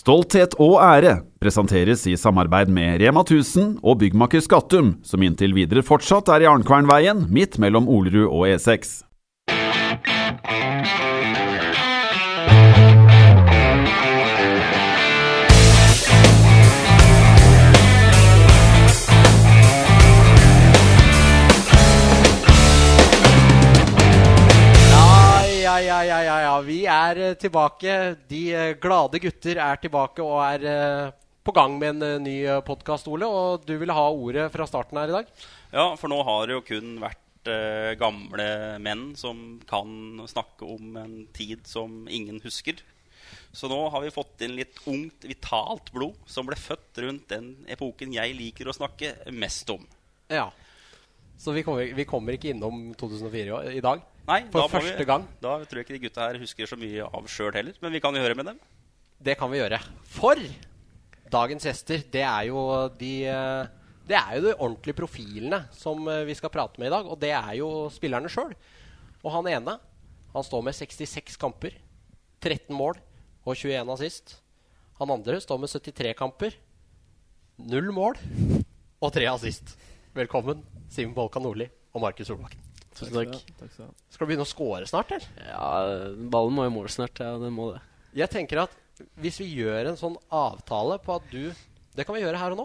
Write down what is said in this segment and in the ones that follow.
Stolthet og ære presenteres i samarbeid med Rema 1000 og byggmaker Skattum, som inntil videre fortsatt er i Arnkvernveien, midt mellom Olerud og E E6. Ja, ja, ja, ja, ja, ja. Vi er eh, tilbake. De eh, glade gutter er tilbake og er eh, på gang med en ny podkast, Ole. Og du ville ha ordet fra starten her i dag? Ja, for nå har det jo kun vært gamle menn som kan snakke om en tid som ingen husker. Så nå har vi fått inn litt ungt, vitalt blod som ble født rundt den epoken jeg liker å snakke mest om. Ja. Så vi kommer, vi kommer ikke innom 2004 i i dag? Nei, For da første vi, gang? Da tror jeg ikke de gutta her husker så mye av sjøl heller. Men vi kan jo høre med dem. Det kan vi gjøre. For dagens gjester, det er jo de eh, Det er jo de ordentlige profilene som eh, vi skal prate med i dag. Og det er jo spillerne sjøl. Og han ene han står med 66 kamper, 13 mål og 21 assist. Han andre står med 73 kamper, null mål og 3 assist. Velkommen, Simen Bolkan Nordli og Markus Solbakken. Tusen takk. Takk skal du. Skal du begynne å score snart, eller? Ja, ballen må i mål snart. Ja, den må det. Jeg tenker at hvis vi gjør en sånn avtale på at du Det kan vi gjøre her og nå.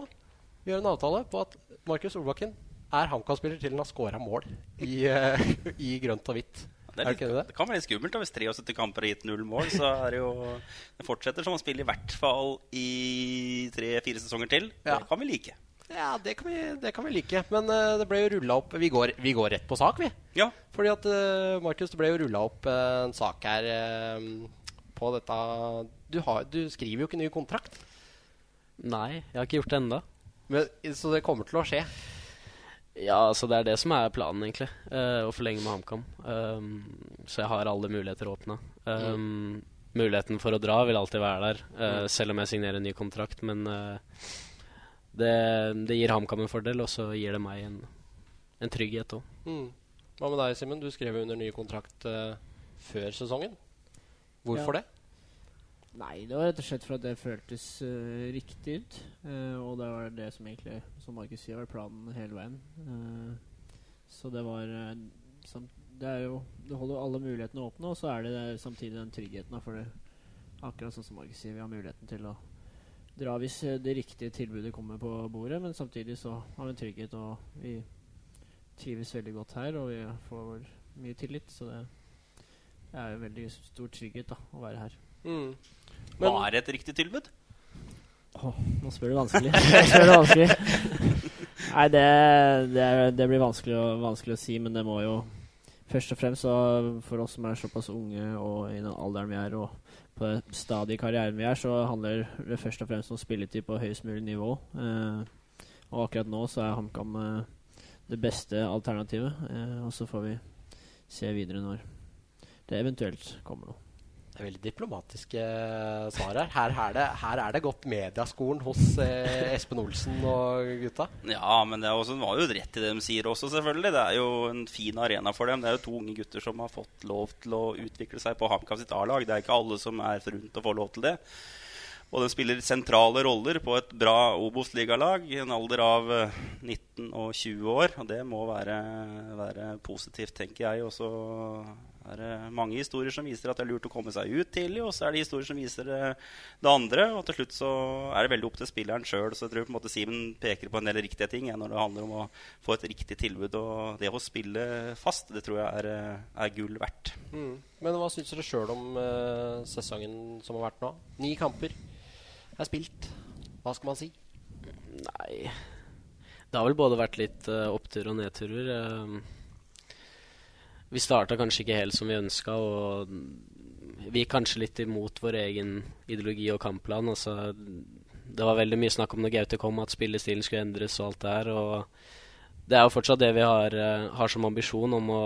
Vi gjør en avtale på at Markus Solbakken er HamKam-spiller til han har scora mål i, uh, i grønt og hvitt. Det, Er er det litt, det? det kan være litt skummelt da, hvis 73 kamper har gitt null mål. Så er det jo Det fortsetter som å spille i hvert fall i tre-fire sesonger til. Ja. Det kan vi like. Ja, det kan vi, det kan vi like. Men uh, det ble jo rulla opp vi går, vi går rett på sak, vi. Ja. Fordi at uh, Markus, det ble jo rulla opp uh, en sak her på dette du, har, du skriver jo ikke ny kontrakt. Nei, jeg har ikke gjort det enda. Så det kommer til å skje. Ja, altså det er det som er planen, egentlig. eh, å forlenge med HamKam. Um, så jeg har alle muligheter åpna. Um, Muligheten for å dra vil alltid være der, mm. selv om jeg signerer en ny kontrakt. Men det, det gir HamKam en fordel, og så gir det meg en, en trygghet òg. Mm. Hva med deg, Simen? Du skrev jo under ny kontrakt uh, før sesongen. Hvorfor Ja. det? Nei, det var rett og slett for at det føltes uh, riktig ut. Uh, og det var det som egentlig, som Markus sier, var planen hele veien. Uh, så det var eh, sam Det er jo Det holder alle mulighetene åpne, og så er det der samtidig den tryggheten. Da, for det akkurat sånn som Markus sier, vi har muligheten til å dra hvis eh, det riktige tilbudet kommer på bordet, men samtidig så har vi en trygghet, og vi trives veldig godt her, og vi får mye tillit, så det er jo veldig stor trygghet da, å være her. Mm. Hva er et riktig tilbud? Nå spør du vanskelig. Spør du vanskelig. Nei, det, det, det blir vanskelig å, vanskelig å si, men det må jo Først og fremst så for oss som er såpass unge og i den alderen vi er, og på det stadiet i karrieren vi er, så handler det først og fremst om spilletid på høyest mulig nivå. Eh, og akkurat nå så er HamKam eh, det beste alternativet. Eh, og så får vi se videre når det eventuelt kommer noe. Det er veldig diplomatiske eh, svar her. Her er det, her er det godt mediaskolen hos eh, Espen Olsen og gutta. Ja, men det også, var jo rett i det de sier også, selvfølgelig. Det er jo en fin arena for dem. Det er jo to unge gutter som har fått lov til å utvikle seg på HamKam sitt A-lag. Det er ikke alle som er forunt å få lov til det. Og de spiller sentrale roller på et bra Obos-ligalag i en alder av eh, 19 og 20 år. Og det må være, være positivt, tenker jeg. Og så er det mange historier som viser at det er lurt å komme seg ut tidlig, og så er det historier som viser eh, det andre. Og til slutt så er det veldig opp til spilleren sjøl. Så jeg tror på en måte Simen peker på en del riktige ting ja, når det handler om å få et riktig tilbud. Og det å spille fast, det tror jeg er, eh, er gull verdt. Mm. Men hva syns dere sjøl om eh, sesongen som har vært nå? Ni kamper er spilt. Hva skal man si? Nei Det har vel både vært litt uh, opptur og nedturer. Um, vi starta kanskje ikke helt som vi ønska, og vi gikk kanskje litt imot vår egen ideologi og kampplan. Altså, det var veldig mye snakk om når Gaute kom, at spillestilen skulle endres og alt det her. Og det er jo fortsatt det vi har, eh, har som ambisjon, om å,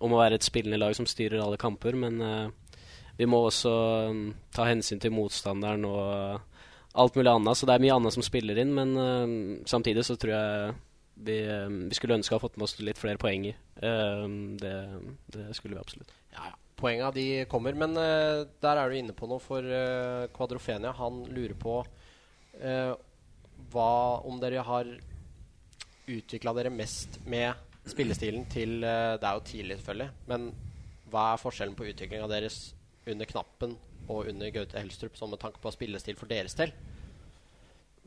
om å være et spillende lag som styrer alle kamper. Men uh, vi må også um, ta hensyn til motstanderen og alt mulig annet. Så det er mye annet som spiller inn, men uh, samtidig så tror jeg vi, eh, vi skulle ønske å ha fått med oss litt flere poenger. Eh, det, det skulle vi absolutt. Ja, ja. poenga de kommer. Men eh, der er du inne på noe for Kvadrofenia. Han lurer på hva om dere har utvikla dere mest med spillestilen til Det er jo tidlig, selvfølgelig. Men hva er forskjellen på utviklinga deres under knappen og under Gaute Helstrup, sånn med tanke på spillestil for deres del?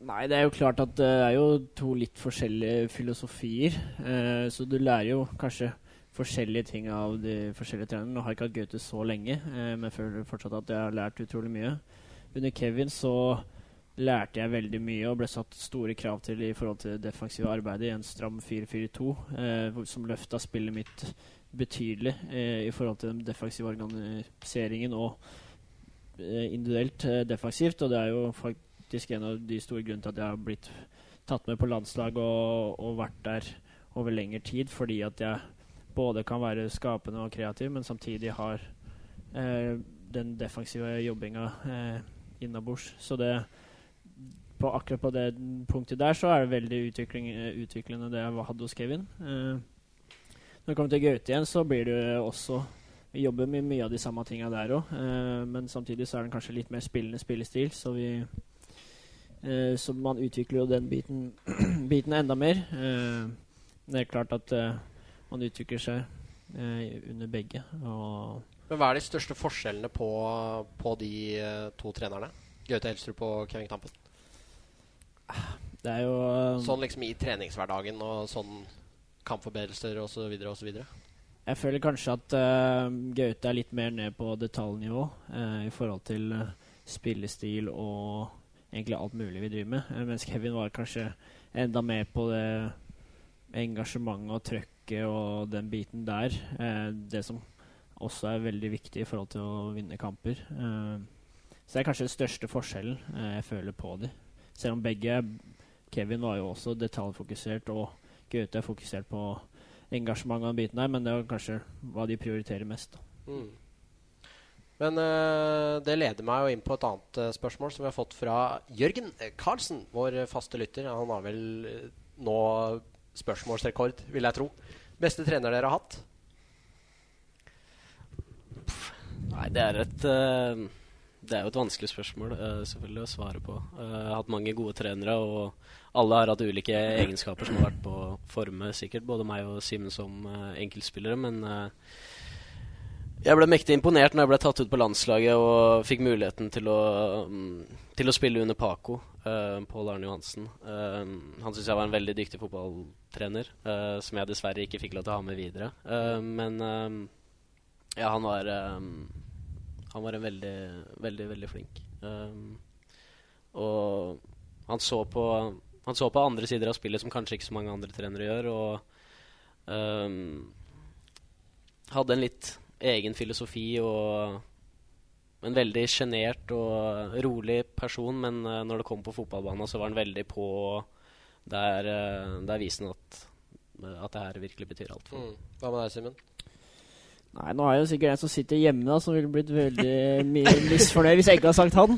Nei, det er jo klart at det er jo to litt forskjellige filosofier. Eh, så du lærer jo kanskje forskjellige ting av de forskjellige trenerne. Nå har jeg ikke hatt Gaute så lenge, eh, men føler fortsatt at jeg har lært utrolig mye. Under Kevin så lærte jeg veldig mye og ble satt store krav til i forhold til det defensive arbeidet i en stram 4-4-2, eh, som løfta spillet mitt betydelig eh, i forhold til den defensive organiseringen og eh, individuelt eh, defensivt. Og det er jo faktisk en av de store grunnene til at jeg har blitt tatt med på landslag og, og vært der over lengre tid, fordi at jeg både kan være skapende og kreativ, men samtidig har eh, den defensive jobbinga eh, innabords. Så det på akkurat på det punktet der så er det veldig utviklende det jeg hadde hos Kevin. Eh, når det kommer til Gaute igjen, så blir det også Vi jobber med mye av de samme tinga der òg, eh, men samtidig så er den kanskje litt mer spillende spillestil, så vi eh, Så man utvikler jo den biten, biten enda mer. Uh, det er klart at eh, man utvikler seg under begge. Men hva er de største forskjellene på, på de to trenerne? Gaute Helstrup og Kevin Kampen? Det er jo Sånn liksom i treningshverdagen og sånn kampforbedrelser osv. osv.? Jeg føler kanskje at uh, Gaute er litt mer ned på detaljnivå uh, i forhold til uh, spillestil og egentlig alt mulig vi driver med. Uh, mens Kevin var kanskje enda mer på det engasjementet og trøkket og den biten der. Uh, det som også er veldig viktig i forhold til å vinne kamper. Uh, så det er kanskje den største forskjellen jeg føler på dem. Selv om begge Kevin var jo også detaljfokusert, og Gaute er fokusert på engasjementet og den biten der, men det er kanskje hva de prioriterer mest. Mm. Men uh, det leder meg jo inn på et annet uh, spørsmål som vi har fått fra Jørgen Karlsen, vår faste lytter. Han har vel uh, nå spørsmålsrekord, vil jeg tro. Beste trener dere har hatt? Nei, det er et det er jo et vanskelig spørsmål uh, selvfølgelig å svare på. Uh, jeg har hatt mange gode trenere, og alle har hatt ulike egenskaper som har vært på forme, sikkert. Både meg og Simen som uh, enkeltspillere. Men jeg ble mektig imponert når jeg ble tatt ut på landslaget og fikk muligheten til å, um, til å spille under Paco, Pål Arne Johansen. han syns jeg var en veldig dyktig fotballtrener, som jeg dessverre ikke fikk lov til å ha med videre. men ja, han var han var en veldig, veldig, veldig flink. Og han så, på, han så på andre sider av spillet som kanskje ikke så mange andre trenere gjør, og hadde en litt egen filosofi og en veldig sjenert og rolig person, men uh, når det kom på fotballbanen, så var han veldig på der, uh, der viser han at, at det her virkelig betyr alt for mm. Hva med deg, Simen? Nei, nå er jo sikkert en som sitter hjemme da, som ville blitt veldig misfornøyd hvis jeg ikke hadde sagt han.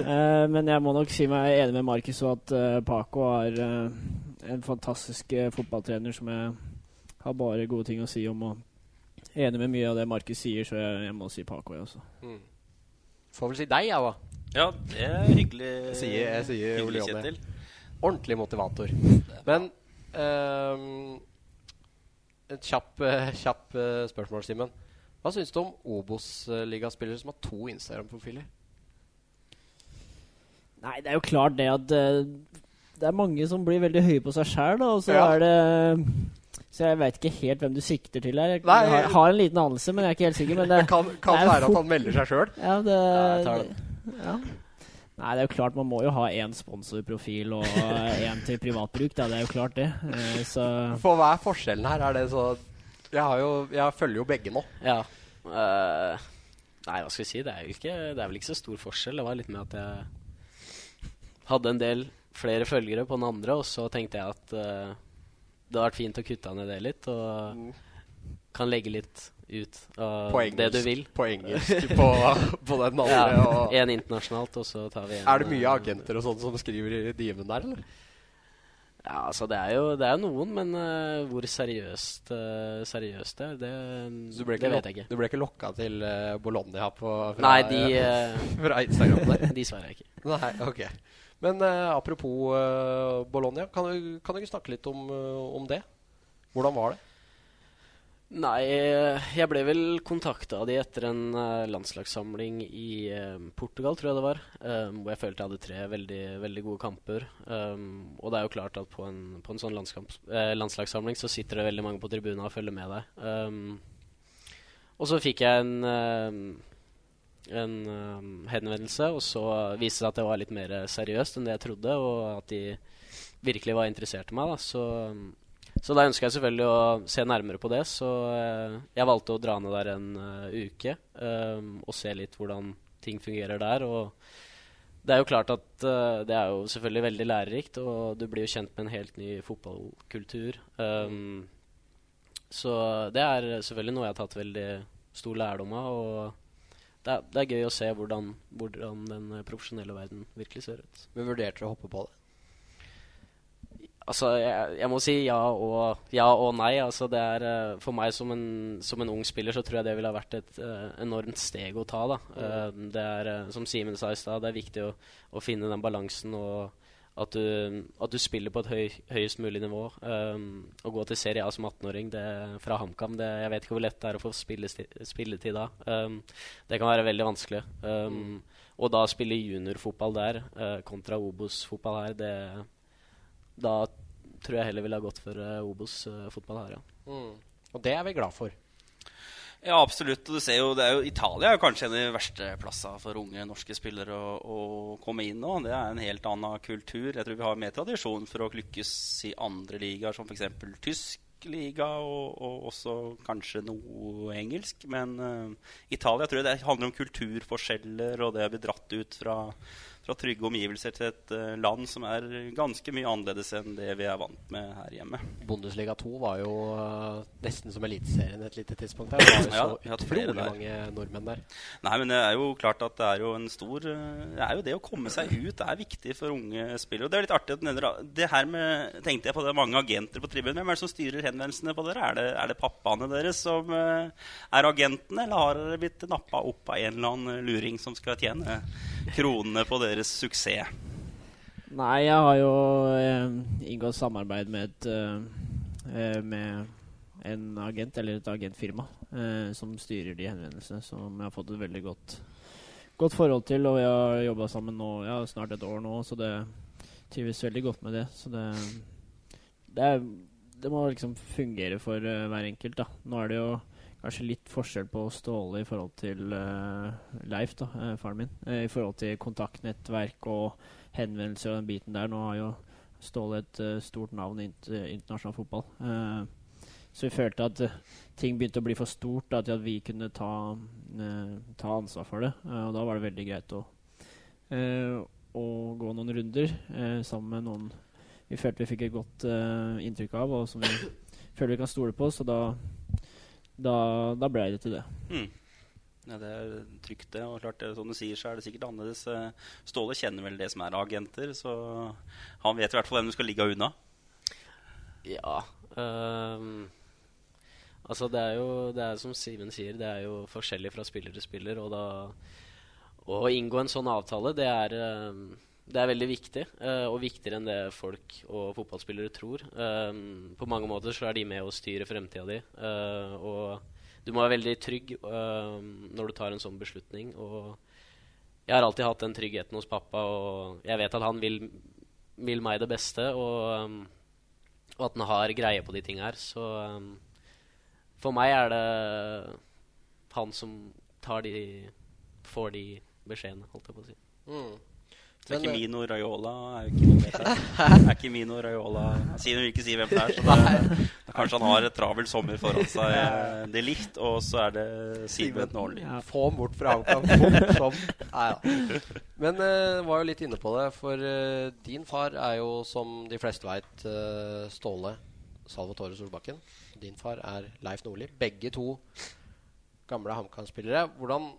Uh, men jeg må nok si meg enig med Markus og at uh, Paco er uh, en fantastisk fotballtrener som jeg har bare gode ting å si om. Og enig med mye av det Markus sier, så jeg, jeg, må si Paco, jeg også. Mm. Får vel si deg, jeg, da. Ja, det er hyggelig. Jeg sier, jeg sier hyggelig, Kjetil. Ordentlig motivator. Men um, et kjapp, eh, kjapp eh, spørsmål, Simen. Hva syns du om Obos-ligaspillere som har to Instagram-profiler? Nei, det er jo klart det at det er mange som blir veldig høye på seg sjæl, og så ja. er det Så jeg veit ikke helt hvem du sikter til her. Jeg Nei, har, har, en liten anelse, men jeg er ikke helt sikker. Men det, kan, kan det være at han melder seg sjøl. Ja, det, ja, det ja. Nei, det er jo klart man må jo ha én sponsorprofil og én til privatbruk. Da. Det er jo klart, det. Eh, så For hva er forskjellen her? Er det så Jeg, jo, jeg følger jo begge nå. Ja. Uh, nei, hva skal vi si? Det er, ikke, det er vel ikke så stor forskjell. Det var litt med at jeg hadde en del flere følgere på den andre, og så tenkte jeg at uh, det hadde vært fint å kutte ned det litt. Og mm. kan legge litt ut av engelsk, det du vil. På engelsk på, på den andre. Ja, en internasjonalt, og så tar vi en Er det mye agenter og sånn som skriver i dimen der, eller? Ja, altså det er jo, det er noen, men uh, hvor seriøst, uh, seriøst det er, det, det vet jeg ikke. du ble ikke lokka til uh, Bologna på, fra, Nei, de, fra Instagram der? de svarer jeg ikke. Nei, ok. Men eh, apropos eh, Bologna, kan du, kan du ikke snakke litt om, eh, om det? Hvordan var det? Nei, eh, jeg ble vel kontakta av de etter en uh, landslagssamling i uh, Portugal, tror jeg det var. Um, hvor jeg følte jeg hadde tre veldig, veldig gode kamper. Um, og det er jo klart at på en, på en sånn eh, landslagssamling så sitter det veldig mange på tribunen og følger med deg. Um, og så fikk jeg en, en um, henvendelse, og så viste det seg at det var litt mer seriøst enn det jeg trodde, og at de virkelig var interessert i meg. da, så... Så da ønska jeg selvfølgelig å se nærmere på det, så uh, jeg valgte å dra ned der en uh, uke um, og se litt hvordan ting fungerer der. Og det er jo klart at uh, det er jo selvfølgelig veldig lærerikt, og du blir jo kjent med en helt ny fotballkultur. Um, så det er selvfølgelig noe jeg har tatt veldig stor lærdom av. og det er, det er gøy å se hvordan, hvordan den profesjonelle verden virkelig ser ut. Men vurderte du å hoppe på det? Altså, jeg, jeg må si ja og, ja og nei. Altså, det er, eh, for meg som en, som en ung spiller så tror jeg det ville ha vært et uh, enormt steg å ta. Da. Uh, det er, eh, som Simen sa i stad, det er viktig å, å finne den balansen og at du, at du spiller på et høy, høyest mulig nivå. Um, å gå til Serie A som 18-åring det- fra HamKam Jeg vet ikke hvor lett det er å få spillesti- spilletid da. Um, det kan være veldig vanskelig. Um, Og da spille juniorfotball der uh, kontra Obos-fotball her, det da tror jeg heller ville ha gått for uh, Obos-fotball her, ja. Mm. Og det er vi glad for. Ja, absolutt. Og du ser jo, jo Italia er kanskje en av de verste plassene for unge norske spillere å, å komme inn nå. Det er en helt annen kultur. Jeg tror vi har mer tradisjon for å lykkes i andre ligaer, som f.eks. tysk liga, og, og også kanskje noe engelsk. Men uh, Italia tror jeg det handler om kulturforskjeller, og det å bli dratt ut fra, fra trygge omgivelser til et uh, land som er ganske mye annerledes enn det vi er vant med her hjemme. Bundesliga 2 var jo uh, nesten som Eliteserien et lite tidspunkt. Der. Det var jo så flere utrolig mange nordmenn der. Nei, men det er jo klart at det er jo en stor eh, Det er jo det å komme seg ut det er viktig for unge spillere. Og det er litt artig at du nevner det her med Tenkte jeg på det mange agenter på tribunen. Hvem er det som styrer henvendelsene på dere? Er det, er det pappaene deres som uh, er agentene, eller har dere blitt nappa opp av en eller annen luring som skal tjene kronene på deres suksess? Nei, jeg har jo eh, inngått samarbeid med et eh, eh, Med en agent, eller et agentfirma, eh, som styrer de henvendelsene, som jeg har fått et veldig godt, godt forhold til. Og vi har jobba sammen nå ja, snart et år nå, så det trives veldig godt med det. Så det Det, er, det må liksom fungere for uh, hver enkelt, da. Nå er det jo kanskje litt forskjell på Ståle i forhold til uh, Leif, da, uh, faren min. Uh, I forhold til kontaktnettverk og henvendelser og den biten der. Nå har jo Ståle et stort navn i int internasjonal fotball. Så vi følte at ting begynte å bli for stort da, til at vi kunne ta, ta ansvar for det. Og da var det veldig greit å, å gå noen runder sammen med noen vi følte vi fikk et godt inntrykk av, og som vi føler vi kan stole på. Så da, da, da ble det til det. Mm. Ja, det er trygt, det. Og klart, det, som du sier, så er det sikkert annerledes. Eh, Ståle kjenner vel det som er agenter, så han vet i hvert fall hvem du skal ligge unna. Ja Um, Altså, det er jo det er som Simen sier, det er jo forskjellig fra spiller til spiller. Og da å inngå en sånn avtale, det er, ehm, det er veldig viktig. uh, og viktigere enn det folk og fotballspillere tror. Um, på mange måter så er de med å styre fremtida di. Uh, og du må være veldig trygg uh, når du tar en sånn beslutning. Og jeg har alltid hatt den tryggheten hos pappa, og jeg vet at han vil, vil meg det beste. Og um, og at han har greie på de ting her. Så um, for meg er det han som tar de får de beskjedene, holdt jeg på å si. Mm. Så Men, ikke eh, Raiola er jo ikke noe her. Er ikke Mino Raiola Simen vil ikke si hvem det er, så det, det, kanskje han har et travel sommer foran seg. eh, Det er likt, og så er det Simen Nårli. Ja. Få ham bort fra HamKam. da. Men uh, var jo litt inne på det, for uh, din far er jo, som de fleste veit, uh, Ståle Salvatore Solbakken. Din far er Leif Nordli. Begge to gamle HamKam-spillere. Hvordan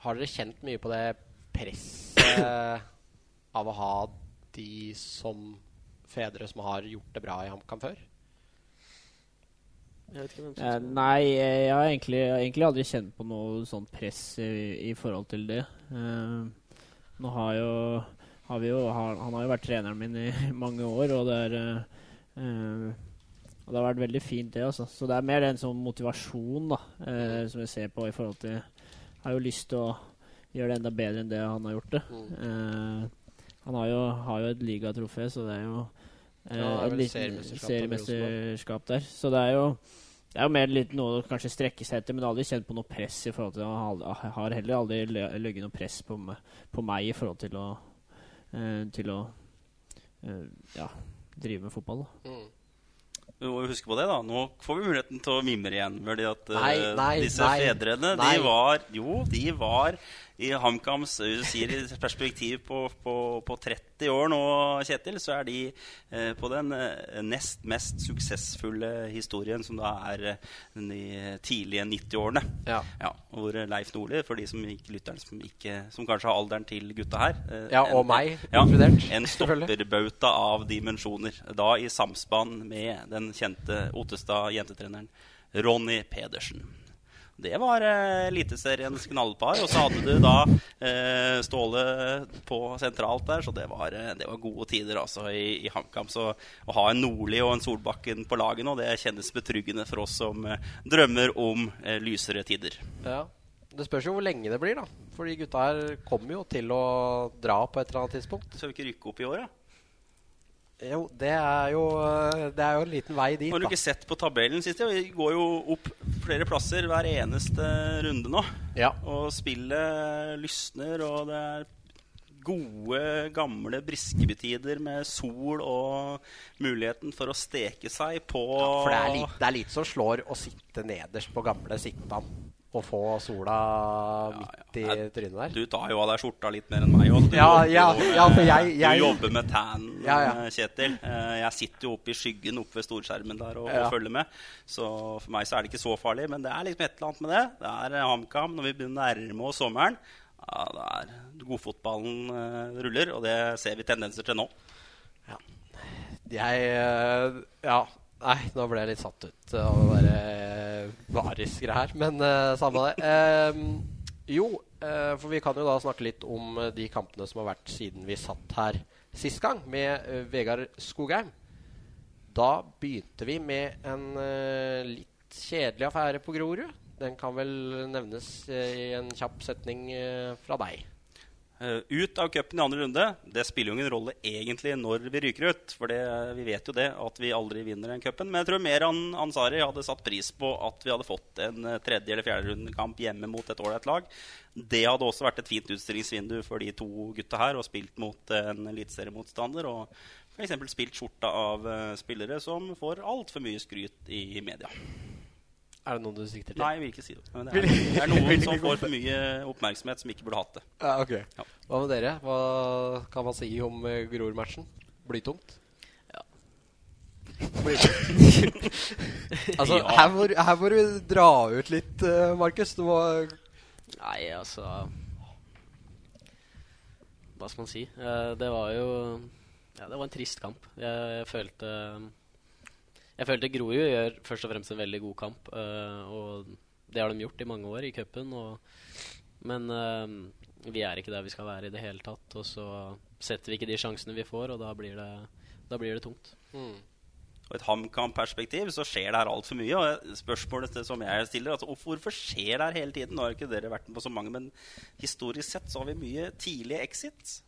Har dere kjent mye på det presset av å ha de som fedre som har gjort det bra i HamKam før? Jeg vet ikke hvem som Eh, nei, jeg har egentlig, jeg har egentlig aldri kjent på noe sånt press i, i forhold til det. Eh, nå har jo har vi jo har, Han har jo vært treneren min i mange år, og det er eh, eh, og det har vært veldig fint, det. altså. Så det er mer en sånn motivasjon da, eh, som jeg ser på i forhold til Jeg har jo lyst til å gjøre det enda bedre enn det han har gjort det. Eh, han har jo, har jo et ligatrofé, så det er jo eh, Ja, et lite seriemesterskap der. Så det er jo det er jo mer litt noe å kanskje strekke seg etter, men aldri kjent på noe press i forhold til Jeg har heller aldri ligget noe press på på meg i forhold til å uh, Til å uh, ja, drive med fotball. da. Mm. Du må jo huske på det, da. Nå får vi muligheten til å mimre igjen. Fordi at uh, Nei, nei, disse nei. fedrene, Nei. de var Jo, de var i HamKams eh, sier i perspektiv på, på, på 30 år nå, Kjetil, så er de eh, på den eh, nest mest suksessfulle historien, som da er eh, de tidlige 90-årene. Ja. Ja, hvor Leif Nordli, for de som ikke lytter, som, ikke, som kanskje har alderen til gutta her eh, Ja, en- og meg ja, inkludert, En stopperbauta av dimensjoner. Da i samspann med den kjente Ottestad jentetreneren Ronny Pedersen. Det var eh, Eliteseriens knallpar. Og så hadde du da eh, Ståle på sentralt der, så det var, eh, det var gode tider altså i, i HamKam. Så å ha en Nordli og en Solbakken på laget nå, det kjennes betryggende for oss som eh, drømmer om eh, lysere tider. Ja. Det spørs jo hvor lenge det blir, da. For de gutta her kommer jo til å dra på et eller annet tidspunkt. Skal vi ikke rykke opp i år, da? Jo, det er jo, det er jo en liten vei dit, Har du ikke sett på tabellen sist? Vi går jo opp flere plasser hver eneste runde nå. Ja. Og spillet lysner, og det er gode, gamle Briskeby-tider med sol og muligheten for å steke seg på For det er, lite, det er lite som slår å sitte nederst på gamle Sittan og få sola midt i Nei, trynet der. Du tar jo av deg skjorta litt mer enn meg òg. Ja, ja, ja, for jeg- Du jobber med tan, Ja, ja. eh, Kjetil. Eh, Jeg sitter jo oppe i skyggen oppe ved storskjermen der og, Ja. og følger med. Så for meg så er det ikke så farlig. Men det er liksom et eller annet med det. Det er eh, HamKam når vi begynner å nærme oss sommeren. Ja, det er Godfotballen uh, ruller, og det ser vi tendenser til nå. Ja. Jeg Ja. Nei, nå ble jeg litt satt ut av det derre variskere her. Men uh, samme det. Um, jo, uh, for vi kan jo da snakke litt om eh, de kampene som har vært siden vi satt her sist gang, med uh, Vegard Skogheim. Da begynte vi med en eh, litt kjedelig affære på Grorud. Den kan vel nevnes eh, i en kjapp setning eh, fra deg. Eh, ut av cupen i andre runde. Det spiller jo ingen rolle egentlig når vi ryker ut. For det, vi vet jo det at vi aldri vinner den cupen. Men jeg tror mer An Ansari hadde satt pris på at vi hadde fått en eh, tredje- eller fjerderundekamp hjemme mot et ålreit lag. Det hadde også vært et fint utstillingsvindu for de to gutta her. Og spilt mot en eliteseriemotstander. Og f.eks. spilt skjorta av eh, spillere som får altfor mye skryt i media. Er det noen du sikter til? Nei, jeg vil ikke si det. Men det er, det er noen som får for mye oppmerksomhet som ikke burde hatt det. Ja, ok. Ja. Hva med dere? Hva kan man si om uh, Grorud-matchen? Blytungt? Ja. Blytungt. altså, Ja. her, må, her må du dra ut litt, uh, Markus. Du må Nei, altså Hva skal man si? Eh, det var jo Ja, det var en trist kamp. Jeg, jeg følte Jeg følte Grorud gjør først og fremst en veldig god kamp. Uh, og det har de gjort i mange år i cupen. Men uh, vi er ikke der vi skal være i det hele tatt. Og så setter vi ikke de sjansene vi får, og da blir det, da blir det tungt. Og et HamKam-perspektiv så skjer det her altfor mye. Og spørsmålet som jeg stiller, altså, hvorfor skjer det her hele tiden? Nå har ikke dere vært med på så mange, men historisk sett så har vi mye tidlige exits.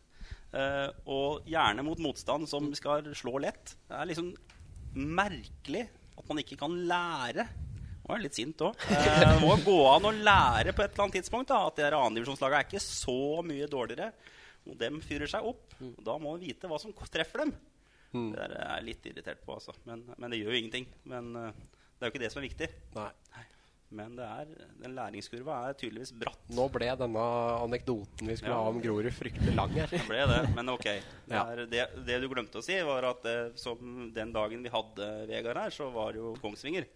Uh, og gjerne mot motstand som skal slå lett. Det er liksom merkelig at man ikke kan lære. Nå er jeg litt sint òg. Det må gå an å lære på et eller annet tidspunkt da, at det annendivisjonslagene er ikke så mye dårligere. Og dem fyrer seg opp. Og da må man vite hva som treffer dem. Det der er jeg litt irritert på, altså. Men, men det gjør jo ingenting. Men eh, det er jo ikke det som er viktig. Nei. Men det er, den læringskurva er tydeligvis bratt. Nå ble denne anekdoten vi skulle Ja. ha om Grorud, fryktelig lang her. Det ble det, men ok. Det, er, det, det du glemte å si, var at eh, som den dagen vi hadde Vegard her, så var det jo Kongsvinger.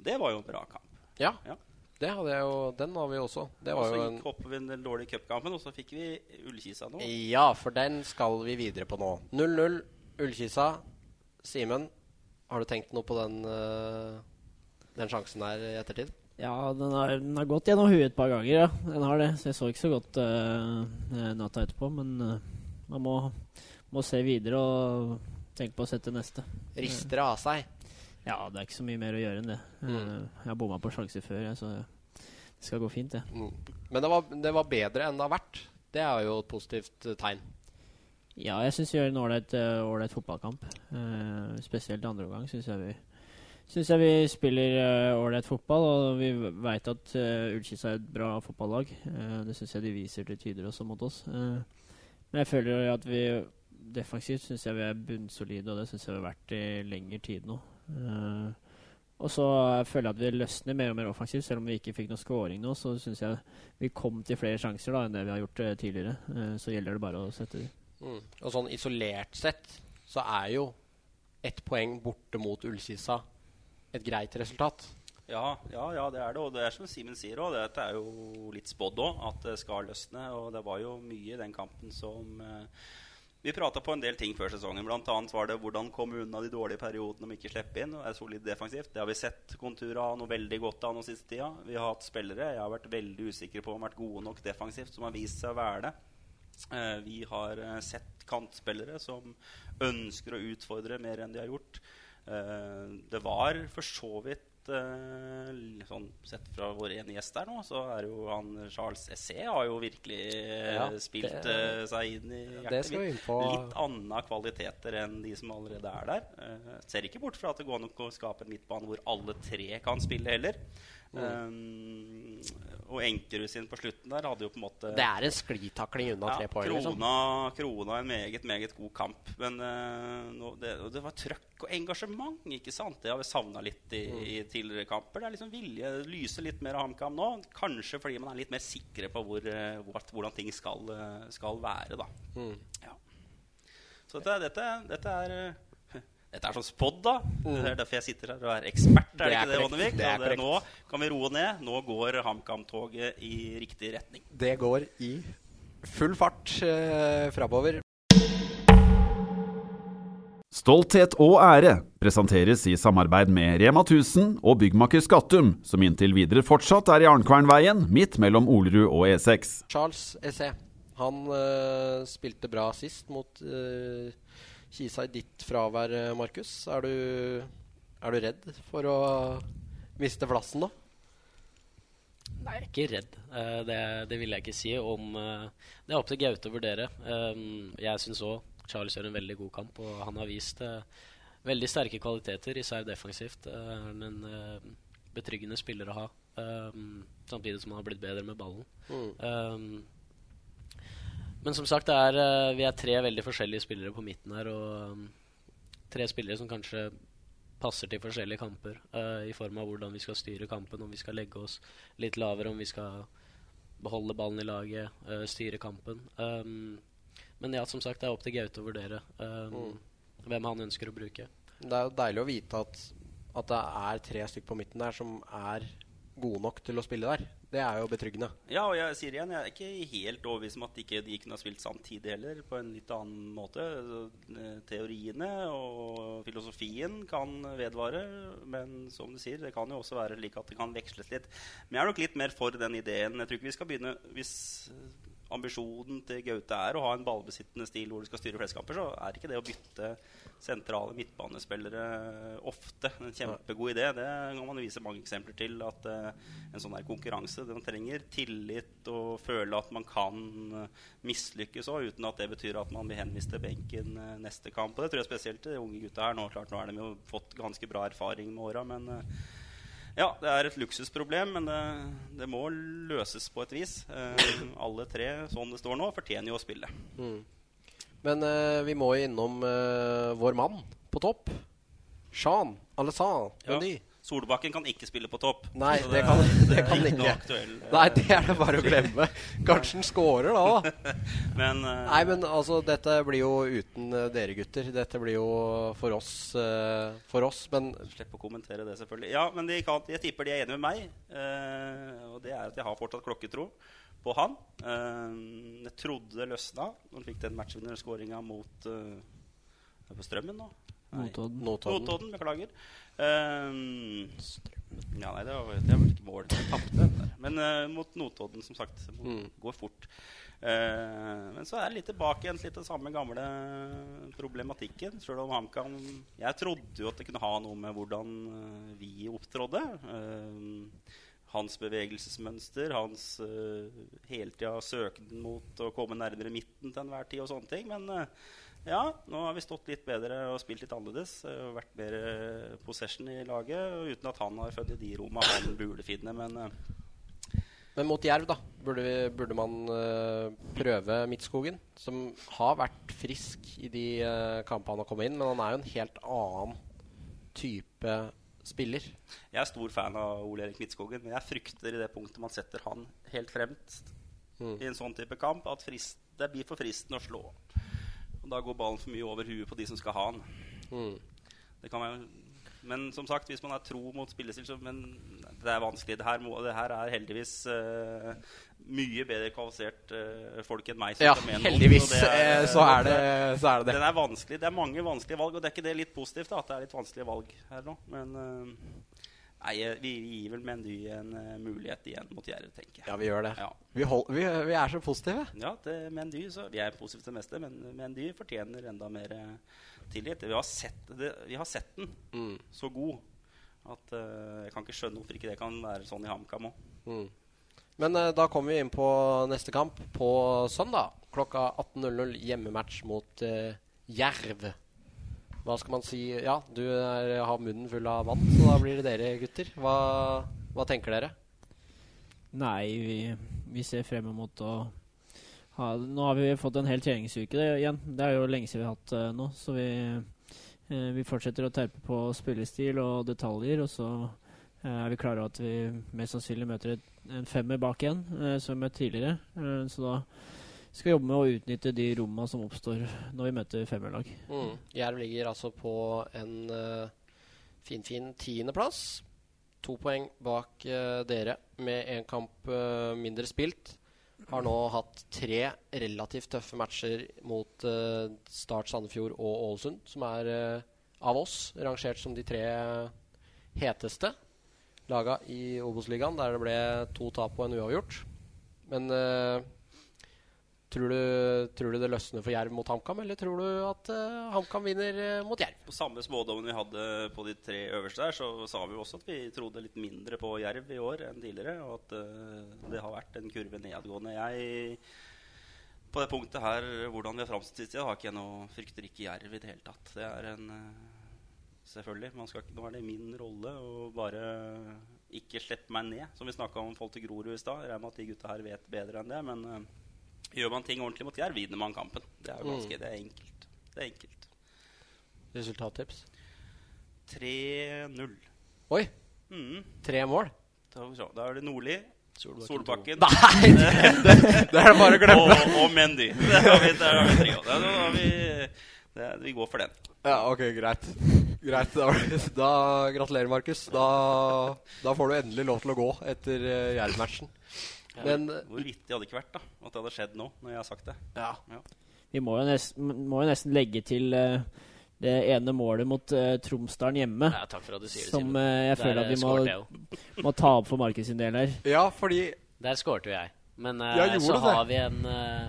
Og det var jo en bra kamp. Ja, Ja. det hadde jeg jo, den har vi også. Det Og så jo gikk en hopper den dårlige cupkampen, og så fikk vi Ullkisa nå. Ja, for den skal vi videre på nå. 0-0 Ullkisa. Simen, har du tenkt noe på den, eh, den sjansen der i ettertid? Ja, den har, den har gått gjennom huet et par ganger, ja. Den har det. Så jeg så ikke så godt uh, natta etterpå. Men uh, man må, må, se videre og tenke på å sette neste. Rister det av seg? Ja, det er ikke så mye mer å gjøre enn det. Mm. Uh, jeg har bomma på sjanser før, jeg, så det skal gå fint, det. Mm. Men det var, det var, bedre enn det har vært. Det er jo et positivt tegn. Ja, jeg syns vi gjør en ålreit fotballkamp. spesielt andre omgang syns jeg vi syns jeg vi spiller ålreit uh, fotball, og vi veit at uh, Ullkisa er et bra fotballag. Uh, det syns jeg de viser til tider også mot oss. Uh, men jeg føler at vi defensivt syns jeg vi er bunnsolide, og det syns jeg vi har vært i lengre tid nå. og så føler jeg at vi løsner mer og mer offensivt, selv om vi ikke fikk noe scoring nå. Så syns jeg vi kom til flere sjanser da enn det vi har gjort tidligere. så gjelder det bare å sette dem. Mm. Og sånn isolert sett så er jo ett poeng borte mot Ullkisa et greit resultat. Ja, ja, ja, det er det. Og det er som Simen sier òg, dette er jo litt spådd òg, at det skal løsne. Og det var jo mye i den kampen som eh, Vi prata på en del ting før sesongen. Blant annet var det hvordan komme unna de dårlige periodene om ikke slippe inn. og er solid defensivt. Det har vi sett konturer av noe veldig godt av nå siste tida. Vi har hatt spillere jeg har vært veldig usikker på om har vært gode nok defensivt, som har vist seg å være det. Eh, vi har eh, sett kantspillere som ønsker å utfordre mer enn de har gjort. Eh, det var for så vidt Uh, sånn, Sett fra vår ene gjest der nå, så er jo han Charles Essé har jo virkelig ja, spilt det, seg inn i hjertet mitt. Litt andre kvaliteter enn de som allerede er der. Ser ikke bort fra at det går nok å skape en midtbane hvor alle tre kan spille heller. Um, og Enkerud sin på slutten der hadde jo på en måte Det er en sklitakling unna ja, tre poeng. Liksom. Krona, liksom. krona en meget, meget god kamp. Men uh, det, det, var trøkk og engasjement, ikke sant? Det har vi savna litt i, mm. i, tidligere kamper. Det er liksom vilje lyser litt mer av HamKam nå. Kanskje fordi man er litt mer sikre på hvor, hvor, hvordan ting skal, skal være, da. Mm. Ja. Så dette, dette, dette er dette er sånn spådd, da. Mm. Det er derfor jeg sitter her og er ekspert. Er det, det er ikke det, Ånevik? Det det, nå kan vi roe ned. Nå går HamKam-toget i riktig retning. Det går i full fart eh, framover. Stolthet og ære presenteres i samarbeid med Rema 1000 og byggmaker Skattum, som inntil videre fortsatt er i Arnkvernveien, midt mellom Olerud og E6. Charles Essé, han øh, spilte bra sist mot øh, Kisa i ditt fravær, eh, Markus. Er, er, du redd for å miste plassen, da? Nei, jeg er ikke redd. Uh, det, det, vil jeg ikke si. Om, uh, det er opp til Gaute å vurdere. Um, jeg syns òg Charles gjør en veldig god kamp, og han har vist uh, veldig sterke kvaliteter, især defensivt. Er en betryggende spiller å ha, um, samtidig som han har blitt bedre med ballen. Mm. Um, men som sagt, er, uh, vi er tre veldig forskjellige spillere på midten her. Og um, tre spillere som kanskje passer til forskjellige kamper. Uh, I form av hvordan vi skal styre kampen, om vi skal legge oss litt lavere, om vi skal beholde ballen i laget, uh, styre kampen. Um, men ja, som sagt, det er opp til Gaute å vurdere um, mm. hvem han ønsker å bruke. Det er jo deilig å vite at, at det er tre stykker på midten der som er gode nok til å spille der. Det er jo betryggende. Ja, og jeg sier igjen, jeg er ikke helt overbevist om at ikke de kunne ha spilt samtidig heller, på en litt annen måte. Eh, teoriene og filosofien kan vedvare, men som du sier, det kan jo også være slik at det kan veksles litt. Men jeg er nok litt mer for den ideen. Jeg tror ikke vi skal begynne hvis ambisjonen til Gaute er å ha en ballbesittende stil hvor du skal styre flest kamper, så er ikke det å bytte sentrale midtbanespillere ofte en kjempegod idé. Det kan man vise mange eksempler til. At uh, en sånn her konkurranse den trenger tillit og føle at man kan uh, mislykkes òg, uten at det betyr at man blir henvist til benken uh, neste kamp. Og det tror jeg spesielt de unge gutta her. Nå, klart, nå har de jo fått ganske bra erfaring med åra, men ja, det er et luksusproblem, men det, det må løses på et vis. Eh, alle tre, sånn det står nå, fortjener jo å spille. Mm. Men eh, vi må innom eh, vår mann på topp. Jean Alessand Mendy. Ja. Solbakken kan ikke spille på topp. Nei, det, det, kan, det kan ikke. Aktuell, Nei, det er det bare å glemme. Kanskje han scorer da. men, uh, Nei, men altså, dette blir jo uten uh, dere gutter. Dette blir jo for oss. Uh, for oss, men Slipp å kommentere det, selvfølgelig. Ja, men de kan, jeg tipper de er enige med meg. og det er at jeg har fortsatt klokketro på han. jeg trodde det løsna når han fikk den matchvinnerskåringa mot på Strømmen nå. Notodden. Notodden. Notodden, beklager. Ehm, ja, nei, det var, det var ikke mål. Jeg tapte den der. Men uh, mot Notodden, som sagt. Mot, Mm. Går fort. Uh, men så er det litt tilbake igjen til den samme gamle problematikken. Selv om HamKam Jeg trodde jo at det kunne ha noe med hvordan eh, vi opptrådde. Uh, hans bevegelsesmønster, hans uh, hele tida søken mot å komme nærmere midten til enhver tid og sånne ting. Men eh, ja, nå har vi stått litt bedre og spilt litt annerledes. eh, Og vært eh, possession i laget. Og uten at han har født i de romma han burde finne. Men eh, Men mot Jerv, da, burde, vi, burde man eh, prøve Midtskogen? Som har vært frisk i de uh, kampene han har kommet inn, men han er jo en helt annen type spiller. jeg er stor fan av Ole Erik Midtskogen. Men jeg frykter i det punktet man setter han helt fremst Mm. i en sånn type kamp, at frist, det blir for fristende å slå. Og da går ballen for mye over huet på de som skal ha den. Mm. Det kan være, men som sagt, hvis man er tro mot spillestil så, Men det er vanskelig. Det her, må, det her er heldigvis uh, mye bedre kvalifisert uh, folk enn meg. Ja, heldigvis så det er- eh, så, er det, så er det det. Den er vanskelig. Det er mange vanskelige valg, og det er ikke det litt positivt da, at det er litt vanskelige valg her nå. Men eh, nei, eh, vi gir vel Mendy en uh, mulighet igjen mot Jerv, tenker jeg. Ja, vi gjør det. Ja. Vi, hold, vi, vi er så positive. Ja, til Mendy så Vi er positive til det meste, men Mendy fortjener enda mer uh, tillit. Vi har sett, det, vi har sett den Mm. så god at uh, jeg kan ikke skjønne hvorfor ikke det kan være sånn i HamKam òg. Mm. Men da kommer vi inn på neste kamp på søndag. Klokka 18.00 hjemmematch mot Jerv. Hva skal man si? Ja, du er, har munnen full av vann, så da blir det dere, gutter. Hva, hva tenker dere? Nei, vi, vi ser frem mot å ha Nå har vi fått en hel treningsuke det, igjen. Det er jo lenge siden vi har hatt uh, nå. Så vi, uh, vi fortsetter å terpe på spillestil og detaljer. Og så uh, er vi klare over at vi mest sannsynlig møter et, en femmer bak igjen, som vi møtte tidligere. Så da skal jobbe med å utnytte de rommene som oppstår når vi møter femmerlag. Mm. Jerv ligger altså på en uh, finfin tiendeplass. To poeng bak uh, dere med én kamp uh, mindre spilt. Har nå hatt tre relativt tøffe matcher mot uh, Start Sandefjord og Ålesund, som er eh, av oss rangert som de tre heteste laga i Obos-ligaen, der det ble to tap og en uavgjort. Men eh, tror, du, tror du det løsner for Jerv mot HamKam, eller tror du at uh, HamKam vinner uh, mot Jerv? På samme spådommen vi hadde på de tre øverste der, så sa vi også at vi trodde litt mindre på Jerv i år enn tidligere. Og at uh, det har vært en kurve nedadgående. Jeg på det punktet her, hvordan vi har framstilt sist har ikke jeg noe frykter ikke Jerv i det hele tatt. Det er en Selvfølgelig. Man skal, nå er det min rolle å bare ikke slippe meg ned, som vi snakka om forhold til Grorud i stad. Regner med at de gutta her vet bedre enn det, men gjør man ting ordentlig mot Jerv, vinner man kampen. Det er jo ganske, det er enkelt. Det er enkelt. Resultattips? 3-0. Oi, Mm. tre mål? Da, da er det Nordli, Solbakken Nei, det, det, er det bare å glemme. og, og Mendy. Der har vi, der har vi trio. Da, da har vi, det, vi går for den. Ja, ok, greit. Greit, Da, da gratulerer, Markus. Da, da får du endelig lov til å gå etter uh, Jerv-matchen. Men Hvor vittig hadde det ikke vært da at det hadde skjedd nå, når jeg har sagt det. ja. Vi må jo nesten, må jo nesten legge til eh, det ene målet mot uh, Tromsdalen hjemme. Ja, takk for at du sier det, Som eh, jeg Der, føler at eh, vi må, må ta opp for Markus sin del her. ja, fordi Der skårte jo jeg. Men uh, jeg så det? har vi en, eh,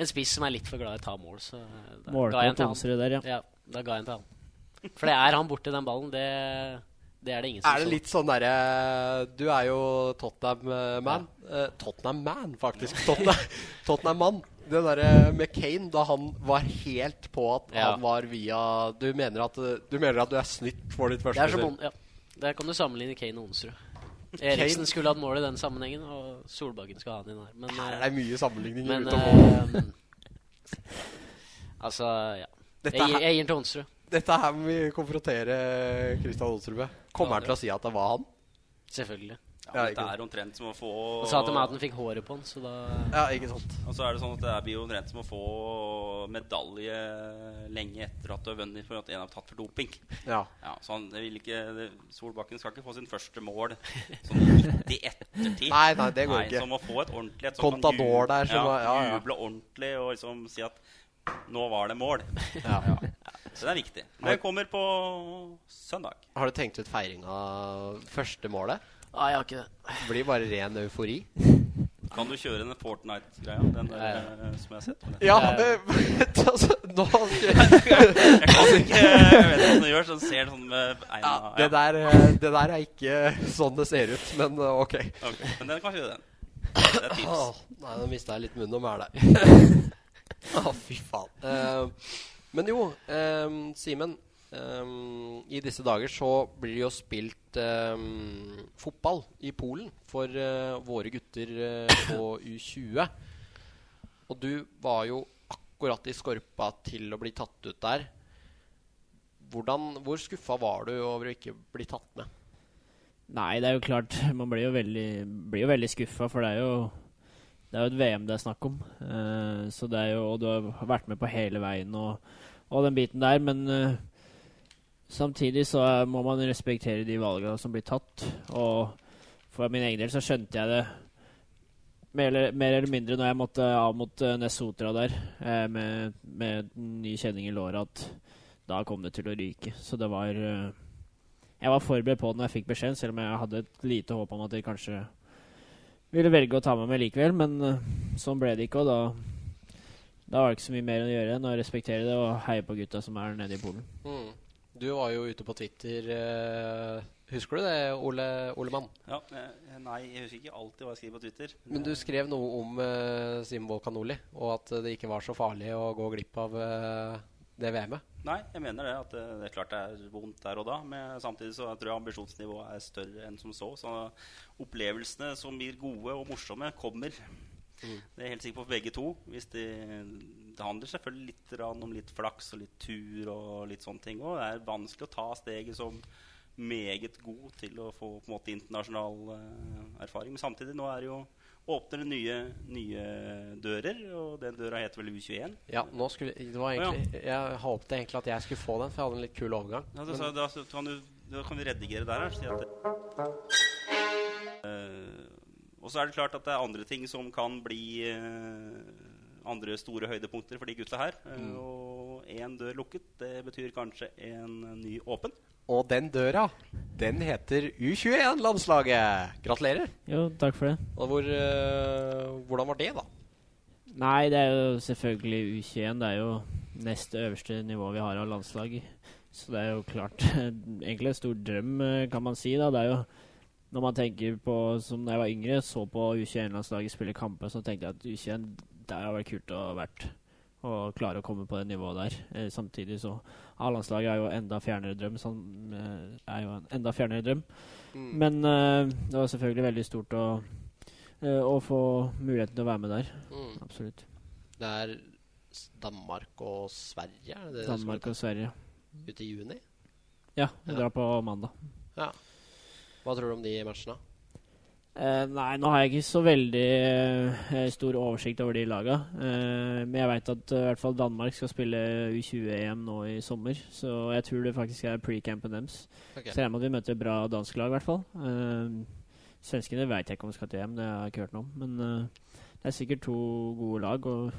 en spiss som er litt for glad i å ta mål, så eh, da ga jeg en til han. Der, ja. Ja, da ga jeg en til han. For det er han borti den ballen, det, det er det ingen som Er det litt sånn derre Du er jo Tottenham-man. Ja. Tottenham-man, faktisk. Tottenham- Tottenham-mann. det derre med Kane, da han var helt på at Ja. han var via Du mener at, du mener at du er snytt for ditt Det første som, ja. Der kan du sammenligne Kane og Onsrud. Eriksen skulle hatt mål i den sammenhengen, og Solbakken skal ha den inn her. Men, Her eh, er det mye sammenligninger men eh, Altså, ja. Dette Jeg, jeg gir den til Onsrud. dette her må vi konfrontere Kristian Onsrud med. Kommer han til å si at det var han? Selvfølgelig. Ja, det er omtrent som å få Han sa til meg at han fikk håret på den, så da Ja, ikke sant. Og så er det sånn at det blir jo omtrent som å få medalje lenge etter at du har vunnet for at en har tatt for doping. Ja. Ja, så han vil ikke det, Solbakken skal ikke få sin første mål sånn midt i ettertid. Nei, nei, det går Nei, ikke. Som å få et ordentlig et sånt Contador der som ja, var- ja, ja. Juble ordentlig og liksom si at nå var det mål. Ja. Så det er viktig. Det kommer på søndag. Har du tenkt ut feiring av første målet? Nei, jeg har ikke det. Det blir bare ren eufori. Kan du kjøre den Fortnite-greia? Den der, ja. som jeg har sett? Ja, men altså, nå Jeg kan ikke Jeg vet ikke hva du gjør, så ser det sånn med ja, det, der, eh, det der er ikke sånn det ser ut, men eh, ok. okay. Men den kan kjøre den. Det er tips. Åh, nei, nå mista jeg litt munn og her der. Å, fy faen. Eh, men jo, um, Simen. Um, I disse dager så blir det jo spilt um, fotball i Polen for uh, våre gutter uh, på U20. Og du var jo akkurat i skorpa til å bli tatt ut der. Hvordan, hvor skuffa var du over å ikke bli tatt med? Nei, det er jo klart Man blir jo veldig, blir jo veldig skuffa, for det er jo Det er jo et VM det er snakk om. uh, så det er jo Og du har vært med på hele veien og, og den biten der, men uh, samtidig så må man respektere de valgene som blir tatt. Og for min egen del så skjønte jeg det mer eller, mer eller mindre når jeg måtte av mot uh, Nesotra der uh, med, med ny kjenning i låret, at da kom det til å ryke. Så det var eh, jeg var forberedt på det når jeg fikk beskjeden, selv om jeg hadde et lite håp om at det kanskje ville velge å ta med meg likevel. Men eh, sånn ble det ikke, og da, da var det ikke så mye mer å gjøre enn å respektere det og heie på gutta som er nede i Polen. Mm. Du var jo ute på Twitter. eh, husker du det, Ole, Ole Mann? Ja, eh, nei, jeg husker ikke alltid hva jeg skriver på Twitter. Men du skrev noe om uh, Simbo Kanoli, og at det ikke var så farlig å gå glipp av eh, det VM-et. Nei, jeg mener det. At det, det er klart det er vondt der og da. Men samtidig så jeg tror jeg ambisjonsnivået er større enn som så. Så opplevelsene som blir gode og morsomme, kommer. Det er jeg helt sikker på begge to. Hvis det, det handler selvfølgelig litt om litt flaks og litt tur og litt sånne ting òg. Det er vanskelig å ta steget som meget god til å få på en måte internasjonal uh, erfaring. Men samtidig, nå er det jo åpner det nye, nye dører, og den døra heter vel U21. Ja, skulle, det var egentlig, Jeg håpte egentlig at jeg skulle få den, for jeg hadde en litt kul overgang. Ja, da, så, da, så kan du, da kan vi redigere der. her, Si at det, Eh, og så er det klart at det er andre ting som kan bli eh, andre store høydepunkter for de gutta her. Mm. Og én dør lukket, det betyr kanskje en ny åpen. Og den døra, den heter U21-landslaget. Gratulerer. Jo, takk for det. Hvor, uh, hvordan var det, da? Nei, det er jo selvfølgelig U21. Det er jo neste øverste nivå vi har av landslag. Så det er jo klart Egentlig en stor drøm, eh, kan man si. da Det er jo Når man tenker på Som da jeg var yngre, så på U21-landslaget spille kamper, så tenkte jeg at U21 der har vært kult å ha vært. Og klare å komme på det nivået der. Eh, samtidig så A-landslaget er jo enda fjernere drøm. Sånn, er jo en enda fjernere drøm. Mm. Men eh, det var selvfølgelig veldig stort å, eh, å få muligheten til å være med der. Mm. Absolutt. Det er Danmark og Sverige? Er det det Danmark og Sverige. er ute i juni? Ja, vi Ja. drar på mandag. Ja. Hva tror du om de matchene? Eh, nei, nå har jeg ikke så veldig uh, stor oversikt over de laga. Uh, men jeg veit at i hvert fall Danmark skal spille U20-EM nå i sommer. Så jeg tror det faktisk er pre-campen deres. Okay. Så jeg med at vi møter bra dansk lag, i hvert fall. Svenskene veit jeg ikke om skal til EM, det har jeg ikke hørt noe om. Men det er sikkert to gode lag, og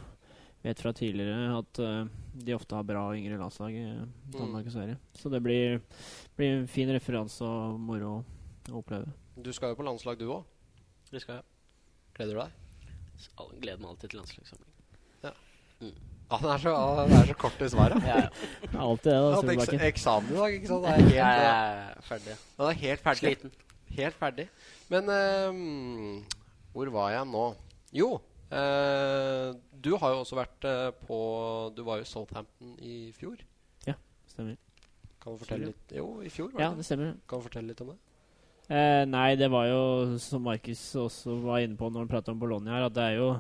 vet fra tidligere at de ofte har bra yngre landslag, I Danmark og Sverige. Så det blir, blir en fin referanse og moro å oppleve. Du skal jo på landslag, du òg. Det skal jeg. Gleder du deg? Gleder meg alltid til landslagssamling. Ja, det er så, ja, det er så kort i svaret. Ja, ja. Alltid det, da. Hadde Solbakken. eks eksamen i dag, ikke sant? Det er helt, Jeg er ferdig. Ja, det er helt ferdig. Sliten. Helt ferdig. Men ehm, hvor var jeg nå? Jo, uh, du har jo også vært uh, på Du var jo i Southampton i fjor. Stemmer. Kan du fortelle litt Jo, i fjor, var Ja, det det det? stemmer. Kan du fortelle litt om det? Eh, nei, det var jo, som Markus også var inne på når han pratet om Bologna her, at det er jo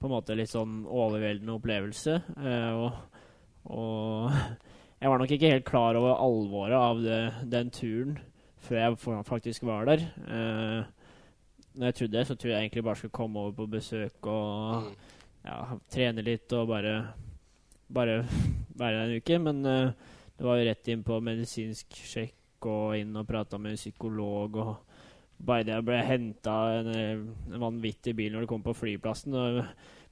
på en måte litt sånn overveldende opplevelse. Eh, og, og jeg var nok ikke helt klar over alvoret av det, den turen før jeg faktisk var der. Eh, når jeg trodde det, så trodde jeg egentlig bare skulle komme over på besøk og Mm. ja, trene litt og bare, bare være der en uke. Men eh, det var jo rett inn på medisinsk sjekk og inn og prata med en psykolog. og bare det jeg ble henta en, vanvittig bil når du kom på flyplassen. Og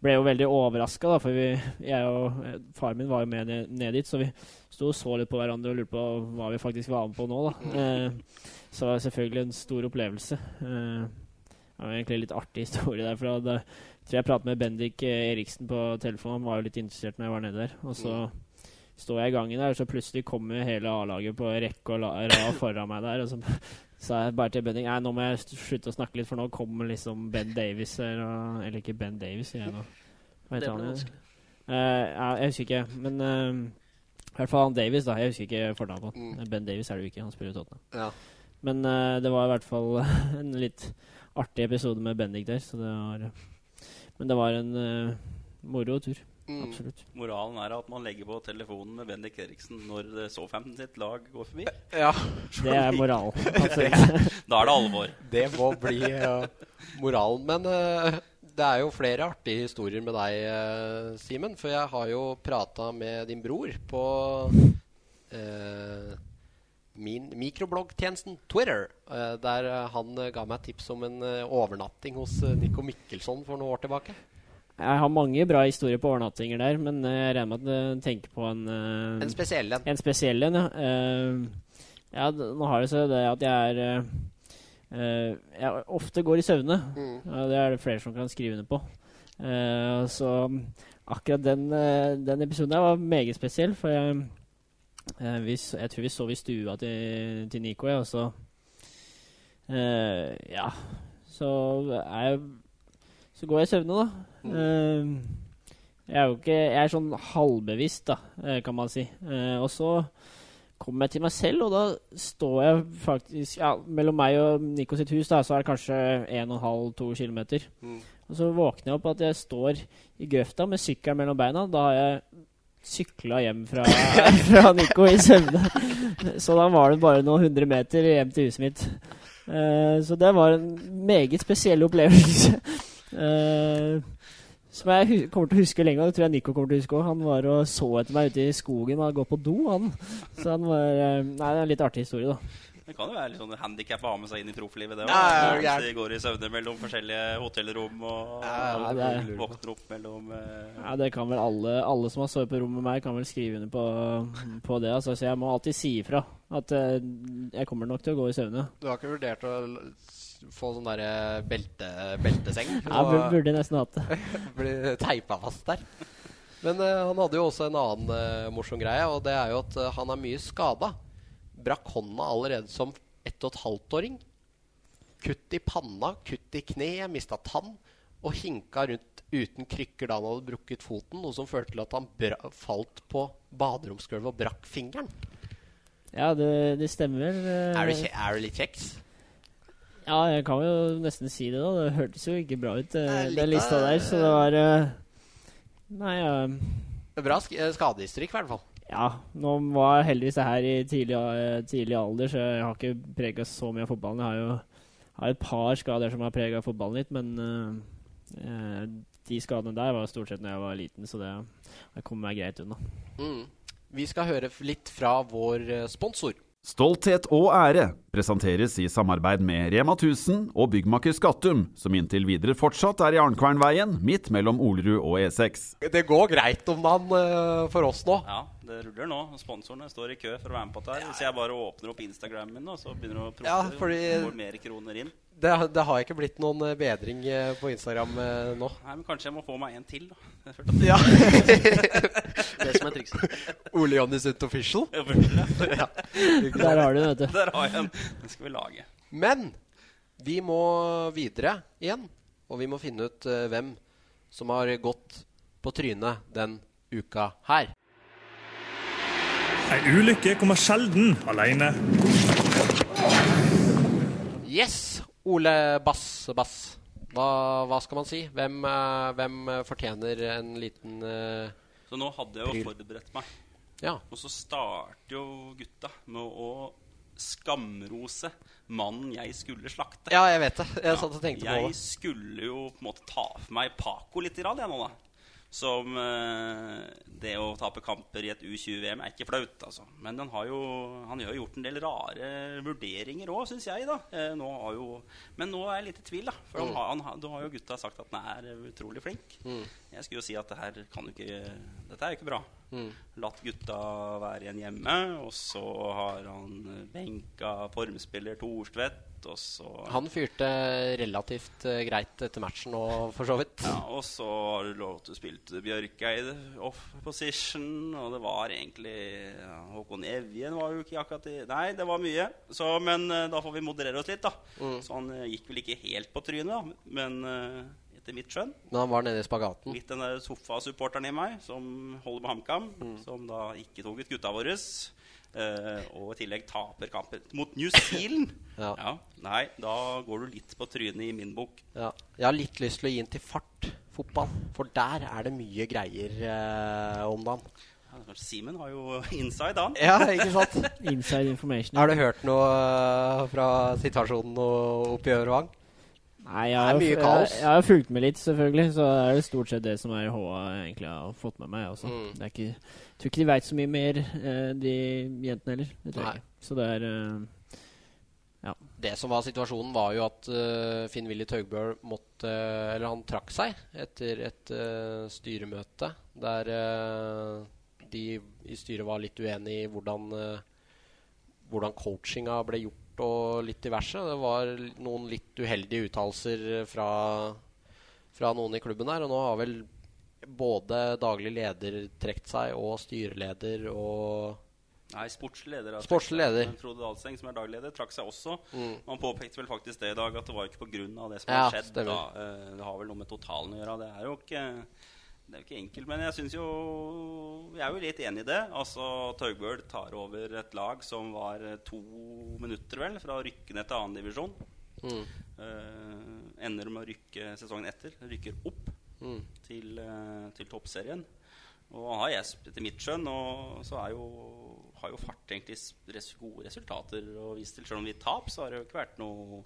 ble jo veldig overraska, for vi, jeg og eh, faren min var jo med ned, ned dit, så vi sto og så litt på hverandre og lurte på hva vi faktisk var med på nå. da. Eh, så det var selvfølgelig en stor opplevelse. Eh, det var egentlig en litt artig historie der. for da tror jeg pratet med Bendik eh, Eriksen på telefonen. Han var jo litt interessert når jeg var nede der. Og så står jeg i gangen der, og så plutselig kommer hele A-laget på rekke og rad foran meg der. Og så sa jeg bare til Benning Nei, nå må jeg slutte å snakke litt, for nå kommer liksom Ben Davies her. Og, eller ikke Ben Davies, sier jeg nå. Hva heter han? Uh. Ja, jeg husker ikke. Men uh, i hvert fall han Davies, da. Jeg husker ikke fornavnet på. Mm. Ben Davies er det jo ikke. Han spiller i Tottenham. Ja. Men uh, det var i hvert fall en litt artig episode med Bendik der. Så det var Men det var en eh, moro tur. Mm. Absolutt. Moralen er at man legger på telefonen med Bendik Eriksen når Southampton sitt lag går forbi. ja. Det er moralen. Da er det alvor. Det må bli eh, moralen. Men uh, det er jo flere artige historier med deg, uh, Simen. For jeg har jo prata med din bror på uh, min mikrobloggtjenesten Twitter. der han ga meg tips om en overnatting hos uh, Nico Mikkelsson for noen år tilbake. Jeg har mange bra historier på overnattinger der, men eh, jeg regner med at du tenker på en eh, En spesiell en. En spesiell en, ja. Eh, ja, nå har det seg det at jeg er eh, eh, Jeg ofte går i søvne. Mm. Det er det flere som kan skrive under på. Eh, så akkurat den, eh, den episoden der var meget spesiell, for jeg, eh, vi, jeg tror vi sov i stua til, til Nico, jeg, og så eh, Ja. Så jeg Så går jeg i søvne, da. Eh, jeg er jo ikke Jeg er sånn halvbevisst, da, eh, kan man si. Uh, og så kommer jeg til meg selv, og da står jeg faktisk ja, Mellom meg og Nico sitt hus da, så er det kanskje 1,5-2 km. Mm. Og så våkner jeg opp at jeg står i grøfta med sykkelen mellom beina. Da har jeg sykla hjem fra, fra Nico i søvne. Så da var det bare noen hundre meter hjem til huset mitt. Uh, så det var en meget spesiell opplevelse. Eh, som jeg kommer til å huske lenge, og det tror jeg Nico kommer til å huske òg. Han var og så etter meg ute i skogen og gå på do, han. Så han var eh, Nei, det er en litt artig historie, da. Det kan jo være litt sånn handikap å ha med seg inn i profflivet, det Ja, ja, ja, òg. gærent. de går i søvne mellom forskjellige hotellrom og Ja, Ja, er- våkner opp mellom eh, Ja, det kan vel alle Alle som har sovet på rom med meg, kan vel skrive under på, på det. Altså, så jeg må alltid si ifra at eh, jeg kommer nok til å gå i søvne. Du har ikke vurdert å få sånn derre belte, belteseng? Ja, bur- burde nesten hatt det. bli teipa fast der. Men uh, han hadde jo også en annen uh, morsom greie, og det er jo at uh, han er mye skada. Brakk hånda allerede som ett og et halvt-åring. Kutt i panna, kutt i kne, mista tann. Og hinka rundt uten krykker da han hadde brukket foten, noe som førte til at han falt på baderomsgulvet og brakk fingeren. Ja, det, det stemmer Er du, er du litt kjeks? Ja, jeg kan jo nesten si det, da. Det hørtes jo ikke bra ut, eh, Nei, litt den lista der. Så det var eh, Nei, uh, Bra sk eh, skadehistorikk, i hvert fall. Ja, nå var heldigvis jeg her i tidlig, eh, tidlig alder, så jeg har ikke prega så mye av fotballen. Jeg har jo har et par skader som har prega fotballen litt, men uh, eh, de skadene der var stort sett når jeg var liten, så det, det kommer meg greit unna. Mm. Vi skal høre litt fra vår eh, sponsor. Stolthet og ære presenteres i samarbeid med Rema 1000 og byggmaker Skattum, som inntil videre fortsatt er i Arnkvernveien, midt mellom Olerud og E E6. Det går greit om dagen eh, for oss nå. Ja, det ruller nå. Sponsorene står i kø for å være med på dette. her. Hvis jeg bare åpner opp Instagramen min, nå, så begynner det å Ja, proppe, fordi- får mer kroner inn. Det, det har ikke blitt noen eh, bedring eh, på Instagram eh, nå. Nei, men kanskje jeg må få meg en til, da. Ja. Det som er trikset. Ole Jonny Sunt Official. ja. Der har du det, vet du. Der har jeg den. Den skal vi lage. Men vi må videre igjen. Og vi må finne ut hvem som har gått på trynet den uka her. Ei ulykke kommer sjelden alene. Yes! Ole Bass Bass. Hva, hva skal man si? Hvem, eh, hvem eh, fortjener en liten eh, Så nå hadde jeg jo forberedt meg. Ja. Og så starter jo gutta med å skamrose mannen jeg skulle slakte. ja, jeg vet det. Jeg satt og tenkte på jeg det. skulle jo på en måte ta for meg Paco litt, i rad, jeg nå, da. Som eh, det å tape kamper i et U20-VM er ikke flaut, altså. Men han har jo, han har jo gjort en del rare vurderinger òg, syns jeg. da eh, nå har jo, Men nå er jeg litt i tvil, da. For han har, han, da har jo gutta sagt at han er utrolig flink. Jeg skulle jo si at det her kan jo ikke Dette er jo ikke bra. Latt gutta være igjen hjemme, og så har han benka formspiller Thorstvedt, og så Han fyrte relativt uh, greit etter matchen og for så vidt. ja, og så har du lov til å spille til Bjørkeid off position, og det var egentlig ja, Håkon Evjen var jo ikke akkurat i Nei, det var mye. Så, men uh, da får vi moderere oss litt, da. Så han uh, gikk vel ikke helt på trynet, da. Men etter mitt skjønn Men han var nede i spagaten. Litt den der sofasupporteren i meg som holder med HamKam, som da ikke tok ut gutta våre. Eh, og i tillegg taper kampen mot New Zealand. Ja. Nei, da går du litt på trynet i min bok. Ja. Jeg har litt lyst til å gi den til fart fotball, for der er det mye greier eh, om dagen. Ja, Simen har jo inside, han. Ja, ikke sant? Inside information. Har du hørt noe eh, fra situasjonen og oppe i Øvervang? Nei, jeg har, jeg, jeg har fulgt med litt, selvfølgelig. Så er det stort sett det som er HA egentlig har fått med meg. Også. Mm. Det er ikke, jeg tror ikke de veit så mye mer, eh, de jentene heller. Det tror jeg. Så det er ja. Det som var situasjonen, var jo at uh, Finn-Willy Taugbøl måtte Eller han trakk seg etter et uh, styremøte der eh, de i styret var litt uenig i hvordan, uh, hvordan coachinga ble gjort og litt diverse. Det var noen litt uheldige uttalelser fra, fra noen i klubben her, og nå har vel både daglig leder trukket seg, og styreleder og Nei, sportslig leder. har Sportslig trukket seg. leder. Men Frode Dahlseng, som er daglig leder, trakk seg også. Mm. Man påpekte vel faktisk det i dag, at det var ikke pga. det som Ja, har skjedd. Da. Eh, Det har vel noe med totalen å gjøre. Det er jo ikke, det er jo ikke enkelt. Men jeg syns jo Jeg er jo litt enig i det. Altså, Taugbøl tar over et lag som var to minutter, vel, fra å rykke ned til annendivisjon. mm, Uh, ender med å rykke sesongen etter. Rykker opp mm. til, uh, til toppserien. Og han har jeg, etter mitt skjønn, og så jo, har jo fart egentlig res gode resultater å vise til. Selv om vi tap, så har det jo ikke vært noe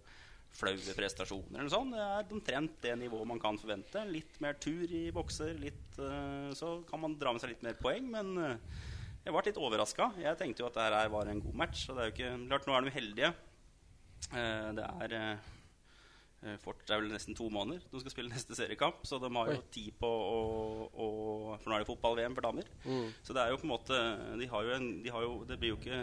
flaue prestasjoner eller noe sånt. Det er omtrent det nivået man kan forvente. Litt mer tur i bokser, litt, eh, så kan man dra med seg litt mer poeng. Men eh, jeg ble litt overraska. Jeg tenkte jo at det her var en god match. Og det er jo ikke klart, nå er de uheldige. Eh, det er fort, det er vel nesten to måneder de skal spille neste seriekamp. Så de har jo tid på å, å For nå er det fotball-VM for damer. Mm. Så det er jo på en måte De har jo en de har jo, Det blir jo ikke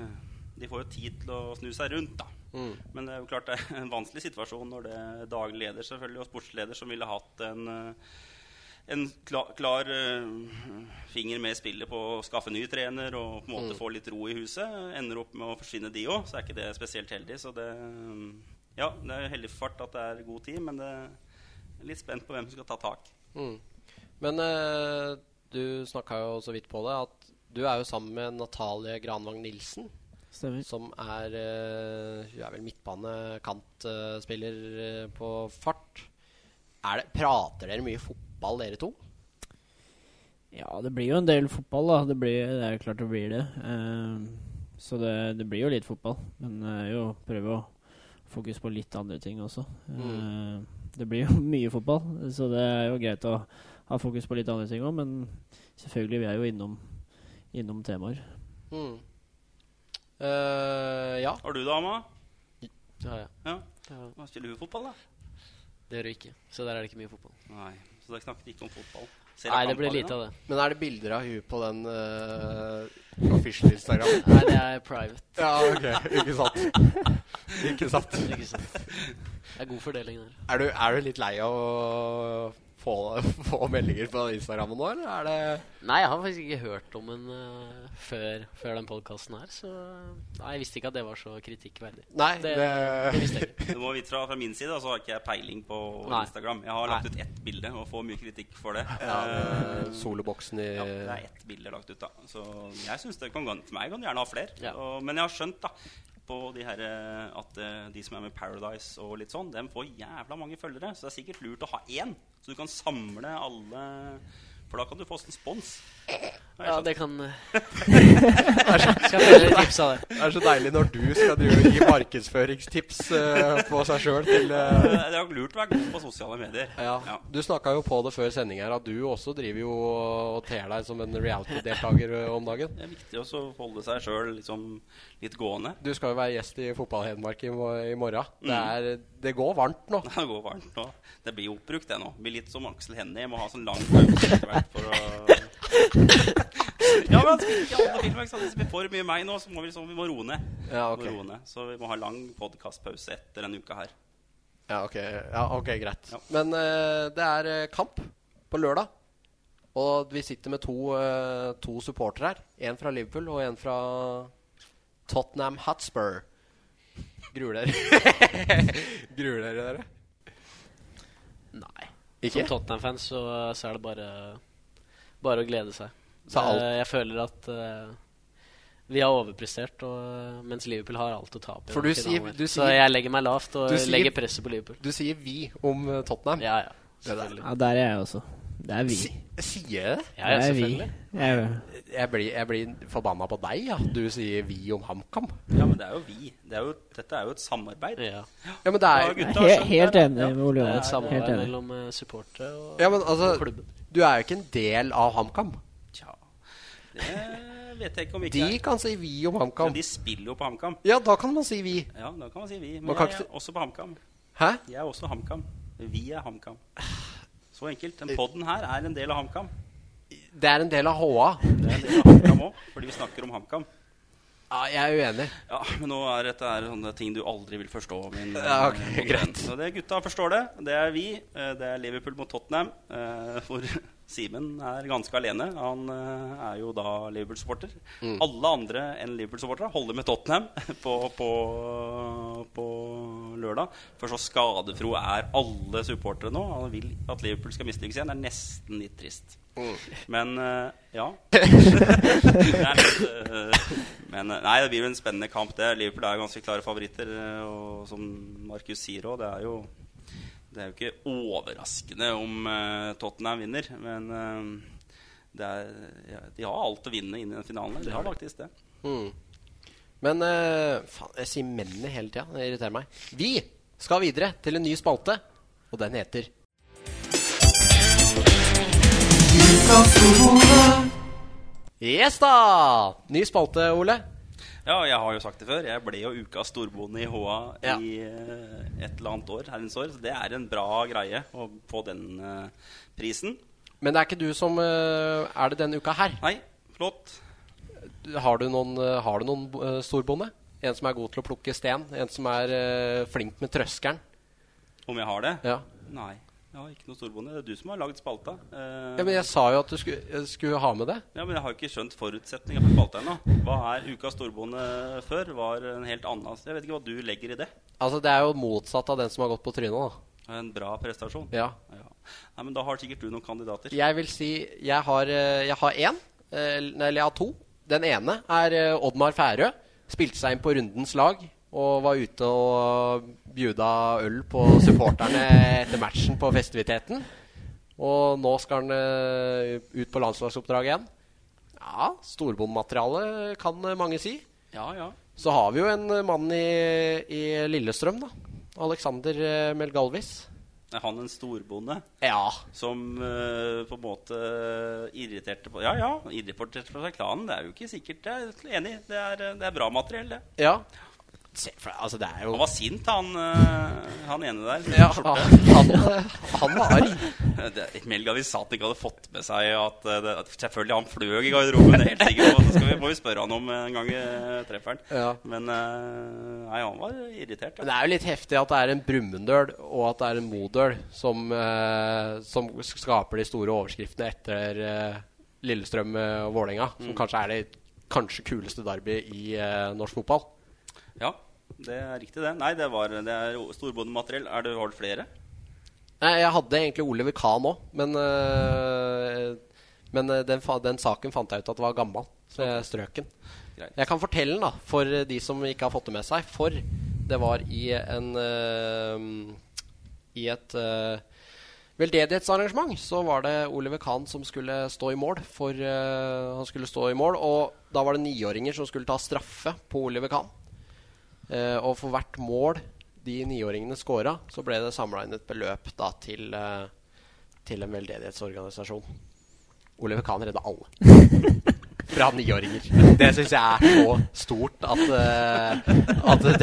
De får jo tid til å snu seg rundt, da. Mm. Men det er jo klart det er en vanskelig situasjon når det er daglig leder selvfølgelig og sportsleder som ville hatt en eh, en klar, klar eh, finger med spillet på å skaffe ny trener og på en måte Mm. få litt ro i huset. Ender opp med å forsvinne, de òg, så er ikke det spesielt heldig. Så det Ja, det er heldig for fart at det er god tid, men det er litt spent på hvem som skal ta tak. Mm. Men eh, du snakka jo så vidt på det at du er jo sammen med Natalie Granvang Nilsen, Stemmer. som er eh, Hun er vel midtbane-kantspiller eh, på fart. Det, prater dere mye fotball, dere to? Ja, det blir jo en del fotball, da. Det, blir, det er jo klart det blir det. Uh, så det, det blir jo litt fotball. Men er jo prøve å fokusere på litt andre ting også. Ehm, det blir jo mye fotball, så det er jo greit å ha fokus på litt andre ting òg. Men selvfølgelig, vi er jo innom, innom temaer. Mm. Eh, ja. Har du det, ja, ja. Ja. ja. Hva Spiller hun fotball, da? Det gjør du ikke. Så der er det ikke mye fotball. Nei, så dere snakket ikke om fotball? Nei, det blir lite av det. Men er det bilder av hun på den uh, official Instagram? Nei, det er private. ja, ok. Ikke sant? Ikke sant? Ikke sant? Det er god fordeling der. Er du, er du litt lei av å få, få meldinger på Instagrammen nå, eller er det Nei, jeg har faktisk ikke hørt om den uh, før, før den podkasten her, så Nei, jeg visste ikke at det var så kritikkverdig. Nei, Det, det, det visste jeg ikke. Du må vite fra, fra min side, så har ikke jeg peiling på Nei. Instagram. Jeg har lagt ut ett bilde og får mye kritikk for det. ja, uh, Soloboksen i ja, det er ett bilde lagt ut, da. Så jeg synes det kan, for meg Jeg kan gjerne ha flere. Ja. Men jeg har skjønt da på de her, eh, at eh, de som er med Paradise og litt sånn, dem får jævla mange følgere. Så det er sikkert lurt å ha én, så du kan samle alle For da kan du få en spons. Ja, det kan det. Er så deilig når du skal gi markedsføringstips eh, på seg sjøl til Det er jo lurt å være god på sosiale medier. ja. Ja. Du snakka jo på det før sending her at du også driver jo og ter deg som en reality-deltaker om dagen. Det er viktig også å holde seg sjøl liksom litt gående. Du skal jo være gjest i Fotball-Hedmark i, i morgen. Det, Mm. er, det går varmt nå. Det går varmt nå. Det blir oppbrukt, det nå. Det blir litt som Aksel Hennie. Må ha sånn lang pause for å Ja, men spiller ikke alle filmer. Hvis det blir for mye meg nå, så må vi, liksom, vi må roe ned. Ja, Vi ok. må roe ned. Så vi må ha lang podkastpause etter denne uka her. Ja, ok, ja, ok, greit. Ja. Men uh, det er eh, kamp på lørdag. Og vi sitter med to, uh, to supportere her. En fra Liverpool og en fra Tottenham Hotspur. Gruer dere? Gruer dere dere? Nei. Ikke? Som Tottenham-fan så, så er det bare Bare å glede seg. Så alt- Eh, jeg føler at uh, vi har overprestert, og, mens Liverpool har alt å tape. For du sier- du sier, så jeg legger meg lavt og sier- legger presset på Liverpool. Du sier 'vi' om eh, Tottenham. Ja, ja. Det der. Ja, der er jeg også. Det er vi. Si, sier jeg det? Ja, det er vi. selvfølgelig. Jeg er, Jeg blir, jeg blir forbanna på deg, ja. Du sier 'vi' om HamKam. Ja, men det er jo vi. Det er jo, dette er jo et samarbeid. Ja. Ja, men det er, Ja, er gutta he skjønner helt enig med Ole er Johan. et Helt samarbeid enig. mellom uh, supportere og, Ja, men altså og klubben. Du er jo ikke en del av HamKam. Tja, det vet jeg ikke om ikke De er. kan si 'vi' om Men HamKam. de spiller jo på HamKam. Ja, da kan man si 'vi'. Ja, da kan man si vi. Men man jeg ikke er også på HamKam. Hæ? Jeg er også HamKam. Vi er HamKam. Så enkelt. Den podden her er en del av HamKam. Det er en del av HA. Det er en del av HamKam òg, fordi vi snakker om HamKam. Ja, jeg er uenig. Ja, men nå er dette er sånne ting du aldri vil forstå. Min, Ja, ok, eh, greit. Så det Gutta forstår det. Det er vi. Eh, Det er Liverpool mot Tottenham. eh, Hvor Simen er ganske alene. Han eh, er jo da Liverpool-supporter. Mm. Alle andre enn Liverpool-supportere holder med Tottenham på, på, på lørdag. For så skadefro er alle supportere nå. Han vil at Liverpool skal mislykkes igjen. Det er nesten litt trist. Mm. Men eh, ja. litt, eh, men nei, det blir jo en spennende kamp. det Liverpool er ganske klare favoritter. Og som Markus sier òg, det er jo Det er jo ikke overraskende om uh, Tottenham vinner. Men uh, er, ja, de har alt å vinne inn i den finalen. De har faktisk det. Mm. Men uh, faen, jeg sier mennene hele tida. Det irriterer meg. Vi skal videre til en ny spalte, og den heter Yes da! Ny spalte, Ole. Ja, jeg har jo sagt det før. Jeg ble jo ukas storbonde i HA Ja. i eh, et eller annet år. herrens år, Så det er en bra greie å få den eh, prisen. Men det er ikke du som eh, er det denne uka her. Nei, flott. Har du noen, har du noen eh, storbonde? En som er god til å plukke sten? En som er flink med trøskeren? Om jeg har det? Ja. Nei. Har ikke noe storbonde. Det er du som har lagd spalta. Eh, ja, Men jeg sa jo at du skulle, jeg skulle ha med det. ja, men jeg har ikke skjønt forutsetninga for spalta ennå. Hva er ukas storbonde før? Var en helt annen Jeg vet ikke hva du legger i det. Altså, Det er jo motsatt av den som har gått på trynet. da En bra prestasjon. Ja. Ja. Nei, men da har sikkert du noen kandidater. Jeg vil si Jeg har, eh, jeg har én. eh, Eller jeg har to. Den ene er eh, Oddmar Færø. Spilte seg inn på rundens lag og var ute og bjuda øl på supporterne etter matchen på festiviteten. Og nå skal han eh, ut på landslagsoppdrag igjen. Ja, storbondmateriale kan eh, mange si. Ja, ja. Så har vi jo en eh, mann i, i Lillestrøm, da. Alexander Melgalvis. Er han en storbonde? Ja. som uh, på en måte irriterte på Ja, ja, irriterte på seg klanen. Det er jo ikke sikkert Jeg er enig. Det er, det er bra materiell, det. Ja. Se for altså det er jo Han var sint, han, eh, han ene der. Ja, han, eh, han var arg. Melga Melgavis sa at han ikke hadde fått med seg at, eh, det, at Selvfølgelig han fløy i garderoben, det er helt sikkert. Og så skal vi, må vi spørre han om en gang vi treffer han. Ja. Men eh, nei, han var irritert. Ja. det er jo litt heftig at det er en Brumunddøl og at det er en Modøl som, eh, som skaper de store overskriftene etter eh, Lillestrøm eh, og Vålerenga. Som kanskje er det kanskje kuleste derbyet i eh, norsk fotball. Ja, det er riktig, det. Nei, det, var, det er storbondemateriell. Er det, har du flere? Nei, jeg hadde egentlig Oliver Kahn òg, men, øh, men eh, den, den saken fant jeg ut at var gammel, så jeg strøk den. Jeg kan fortelle den da, for de som ikke har fått det med seg. For det var i en øh, I et øh, veldedighetsarrangement så var det Oliver Kahn som skulle stå i mål. For han skulle stå i mål, og da var det niåringer som skulle ta straffe på Oliver Kahn. Eh, og for hvert mål de niåringene scora, så ble det samla inn et beløp da til, eh, til en veldedighetsorganisasjon. Oliver Kahn redda alle. Fra niåringer. Det syns jeg er så stort at, eh, at det,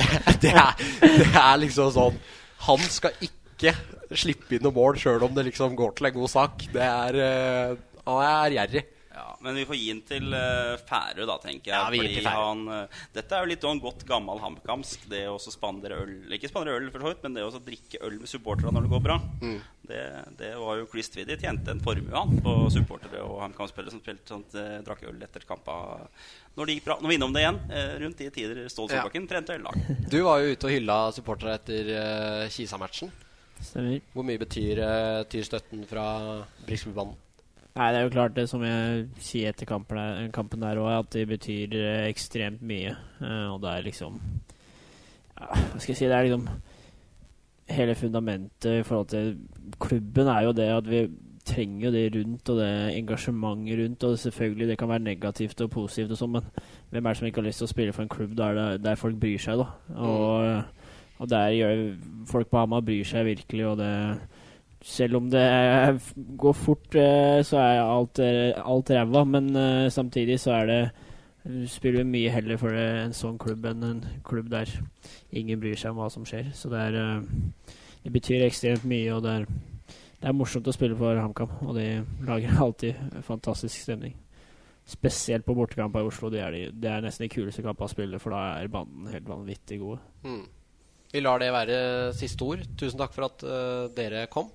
det, er, det er liksom sånn Han skal ikke slippe inn noe mål sjøl om det liksom går til en god sak. Det er eh, Han er gjerrig. Ja, men vi får gi den til uh, Færøy, da, tenker jeg. Ja, vi gir fordi til han, uh, dette er jo litt sånn godt gammel hamkamsk. Det å også spandere øl Ikke spandere øl, for så vidt, men det å drikke øl med supporterne når det går bra. Mm. Det, det var jo Chris Twiddy tjente en formue han på supportere og HamKam-spillere som spilte sånt, uh, drakk øl etter kampa når det gikk bra. Nå er vi innom det igjen. Uh, rundt de tider Ståle Ja. Solbakken trente øllag. Du var jo ute og hylla supportere etter uh, Kisa-matchen. Stemmer. Hvor mye betyr, uh, betyr støtten fra Briksbybanen? Nei, det er jo klart det som jeg sier etter kampen der, kampen der òg, at det betyr eh, ekstremt mye. Eh, og det er liksom ja, Hva skal jeg si? Det er liksom Hele fundamentet i forhold til klubben er jo det at vi trenger jo det rundt, og det engasjementet rundt. Og selvfølgelig, det kan være negativt og positivt og sånn, men hvem er det som ikke har lyst til å spille for en klubb der, det- der folk bryr seg, da? Og, og der gjør folk på Hamar bryr seg virkelig, og det selv om det går fort, eh, så er alt, eh, alt ræva. Men eh, samtidig så er det du spiller mye heller for en sånn klubb enn en klubb der ingen bryr seg om hva som skjer. Så det er Det betyr ekstremt mye, og det er, det er morsomt å spille for HamKam. Og de lager alltid fantastisk stemning. Spesielt på bortekamper i Oslo. Det er, de, det er nesten de kuleste kampene å spille, for da er banden helt vanvittig gode. Mm. Vi lar det være siste ord. Tusen takk for at uh, dere kom.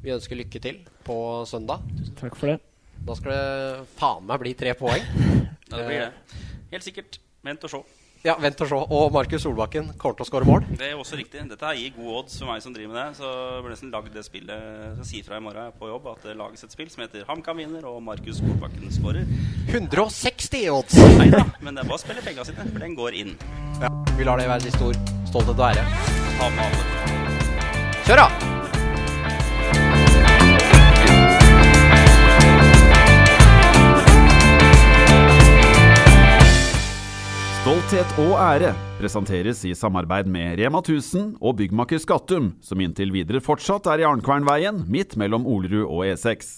Vi ønsker lykke til på søndag. Takk for det. Da skal det faen meg bli tre poeng. Ja, det blir det. Helt sikkert. Vent og se. Ja, vent og se. Og Markus Solbakken kommer til å skåre mål. Det er også riktig. Dette gir gode odds for meg som driver med det. Så jeg burde nesten lagd det spillet Så si fra i morgen på jobb at det lages et spill som heter HamKam vinner og Markus Solbakken skårer. 160 odds! Nei da, men det er bare å spille penga sine, for den går inn. Ja, vi lar det være siste ord. Stolthet og ære. Ta med alle. Kjør, da! Stolthet og ære presenteres i samarbeid med Rema 1000 og byggmaker Skattum, som inntil videre fortsatt er i Arnkvernveien, midt mellom Olerud og E6.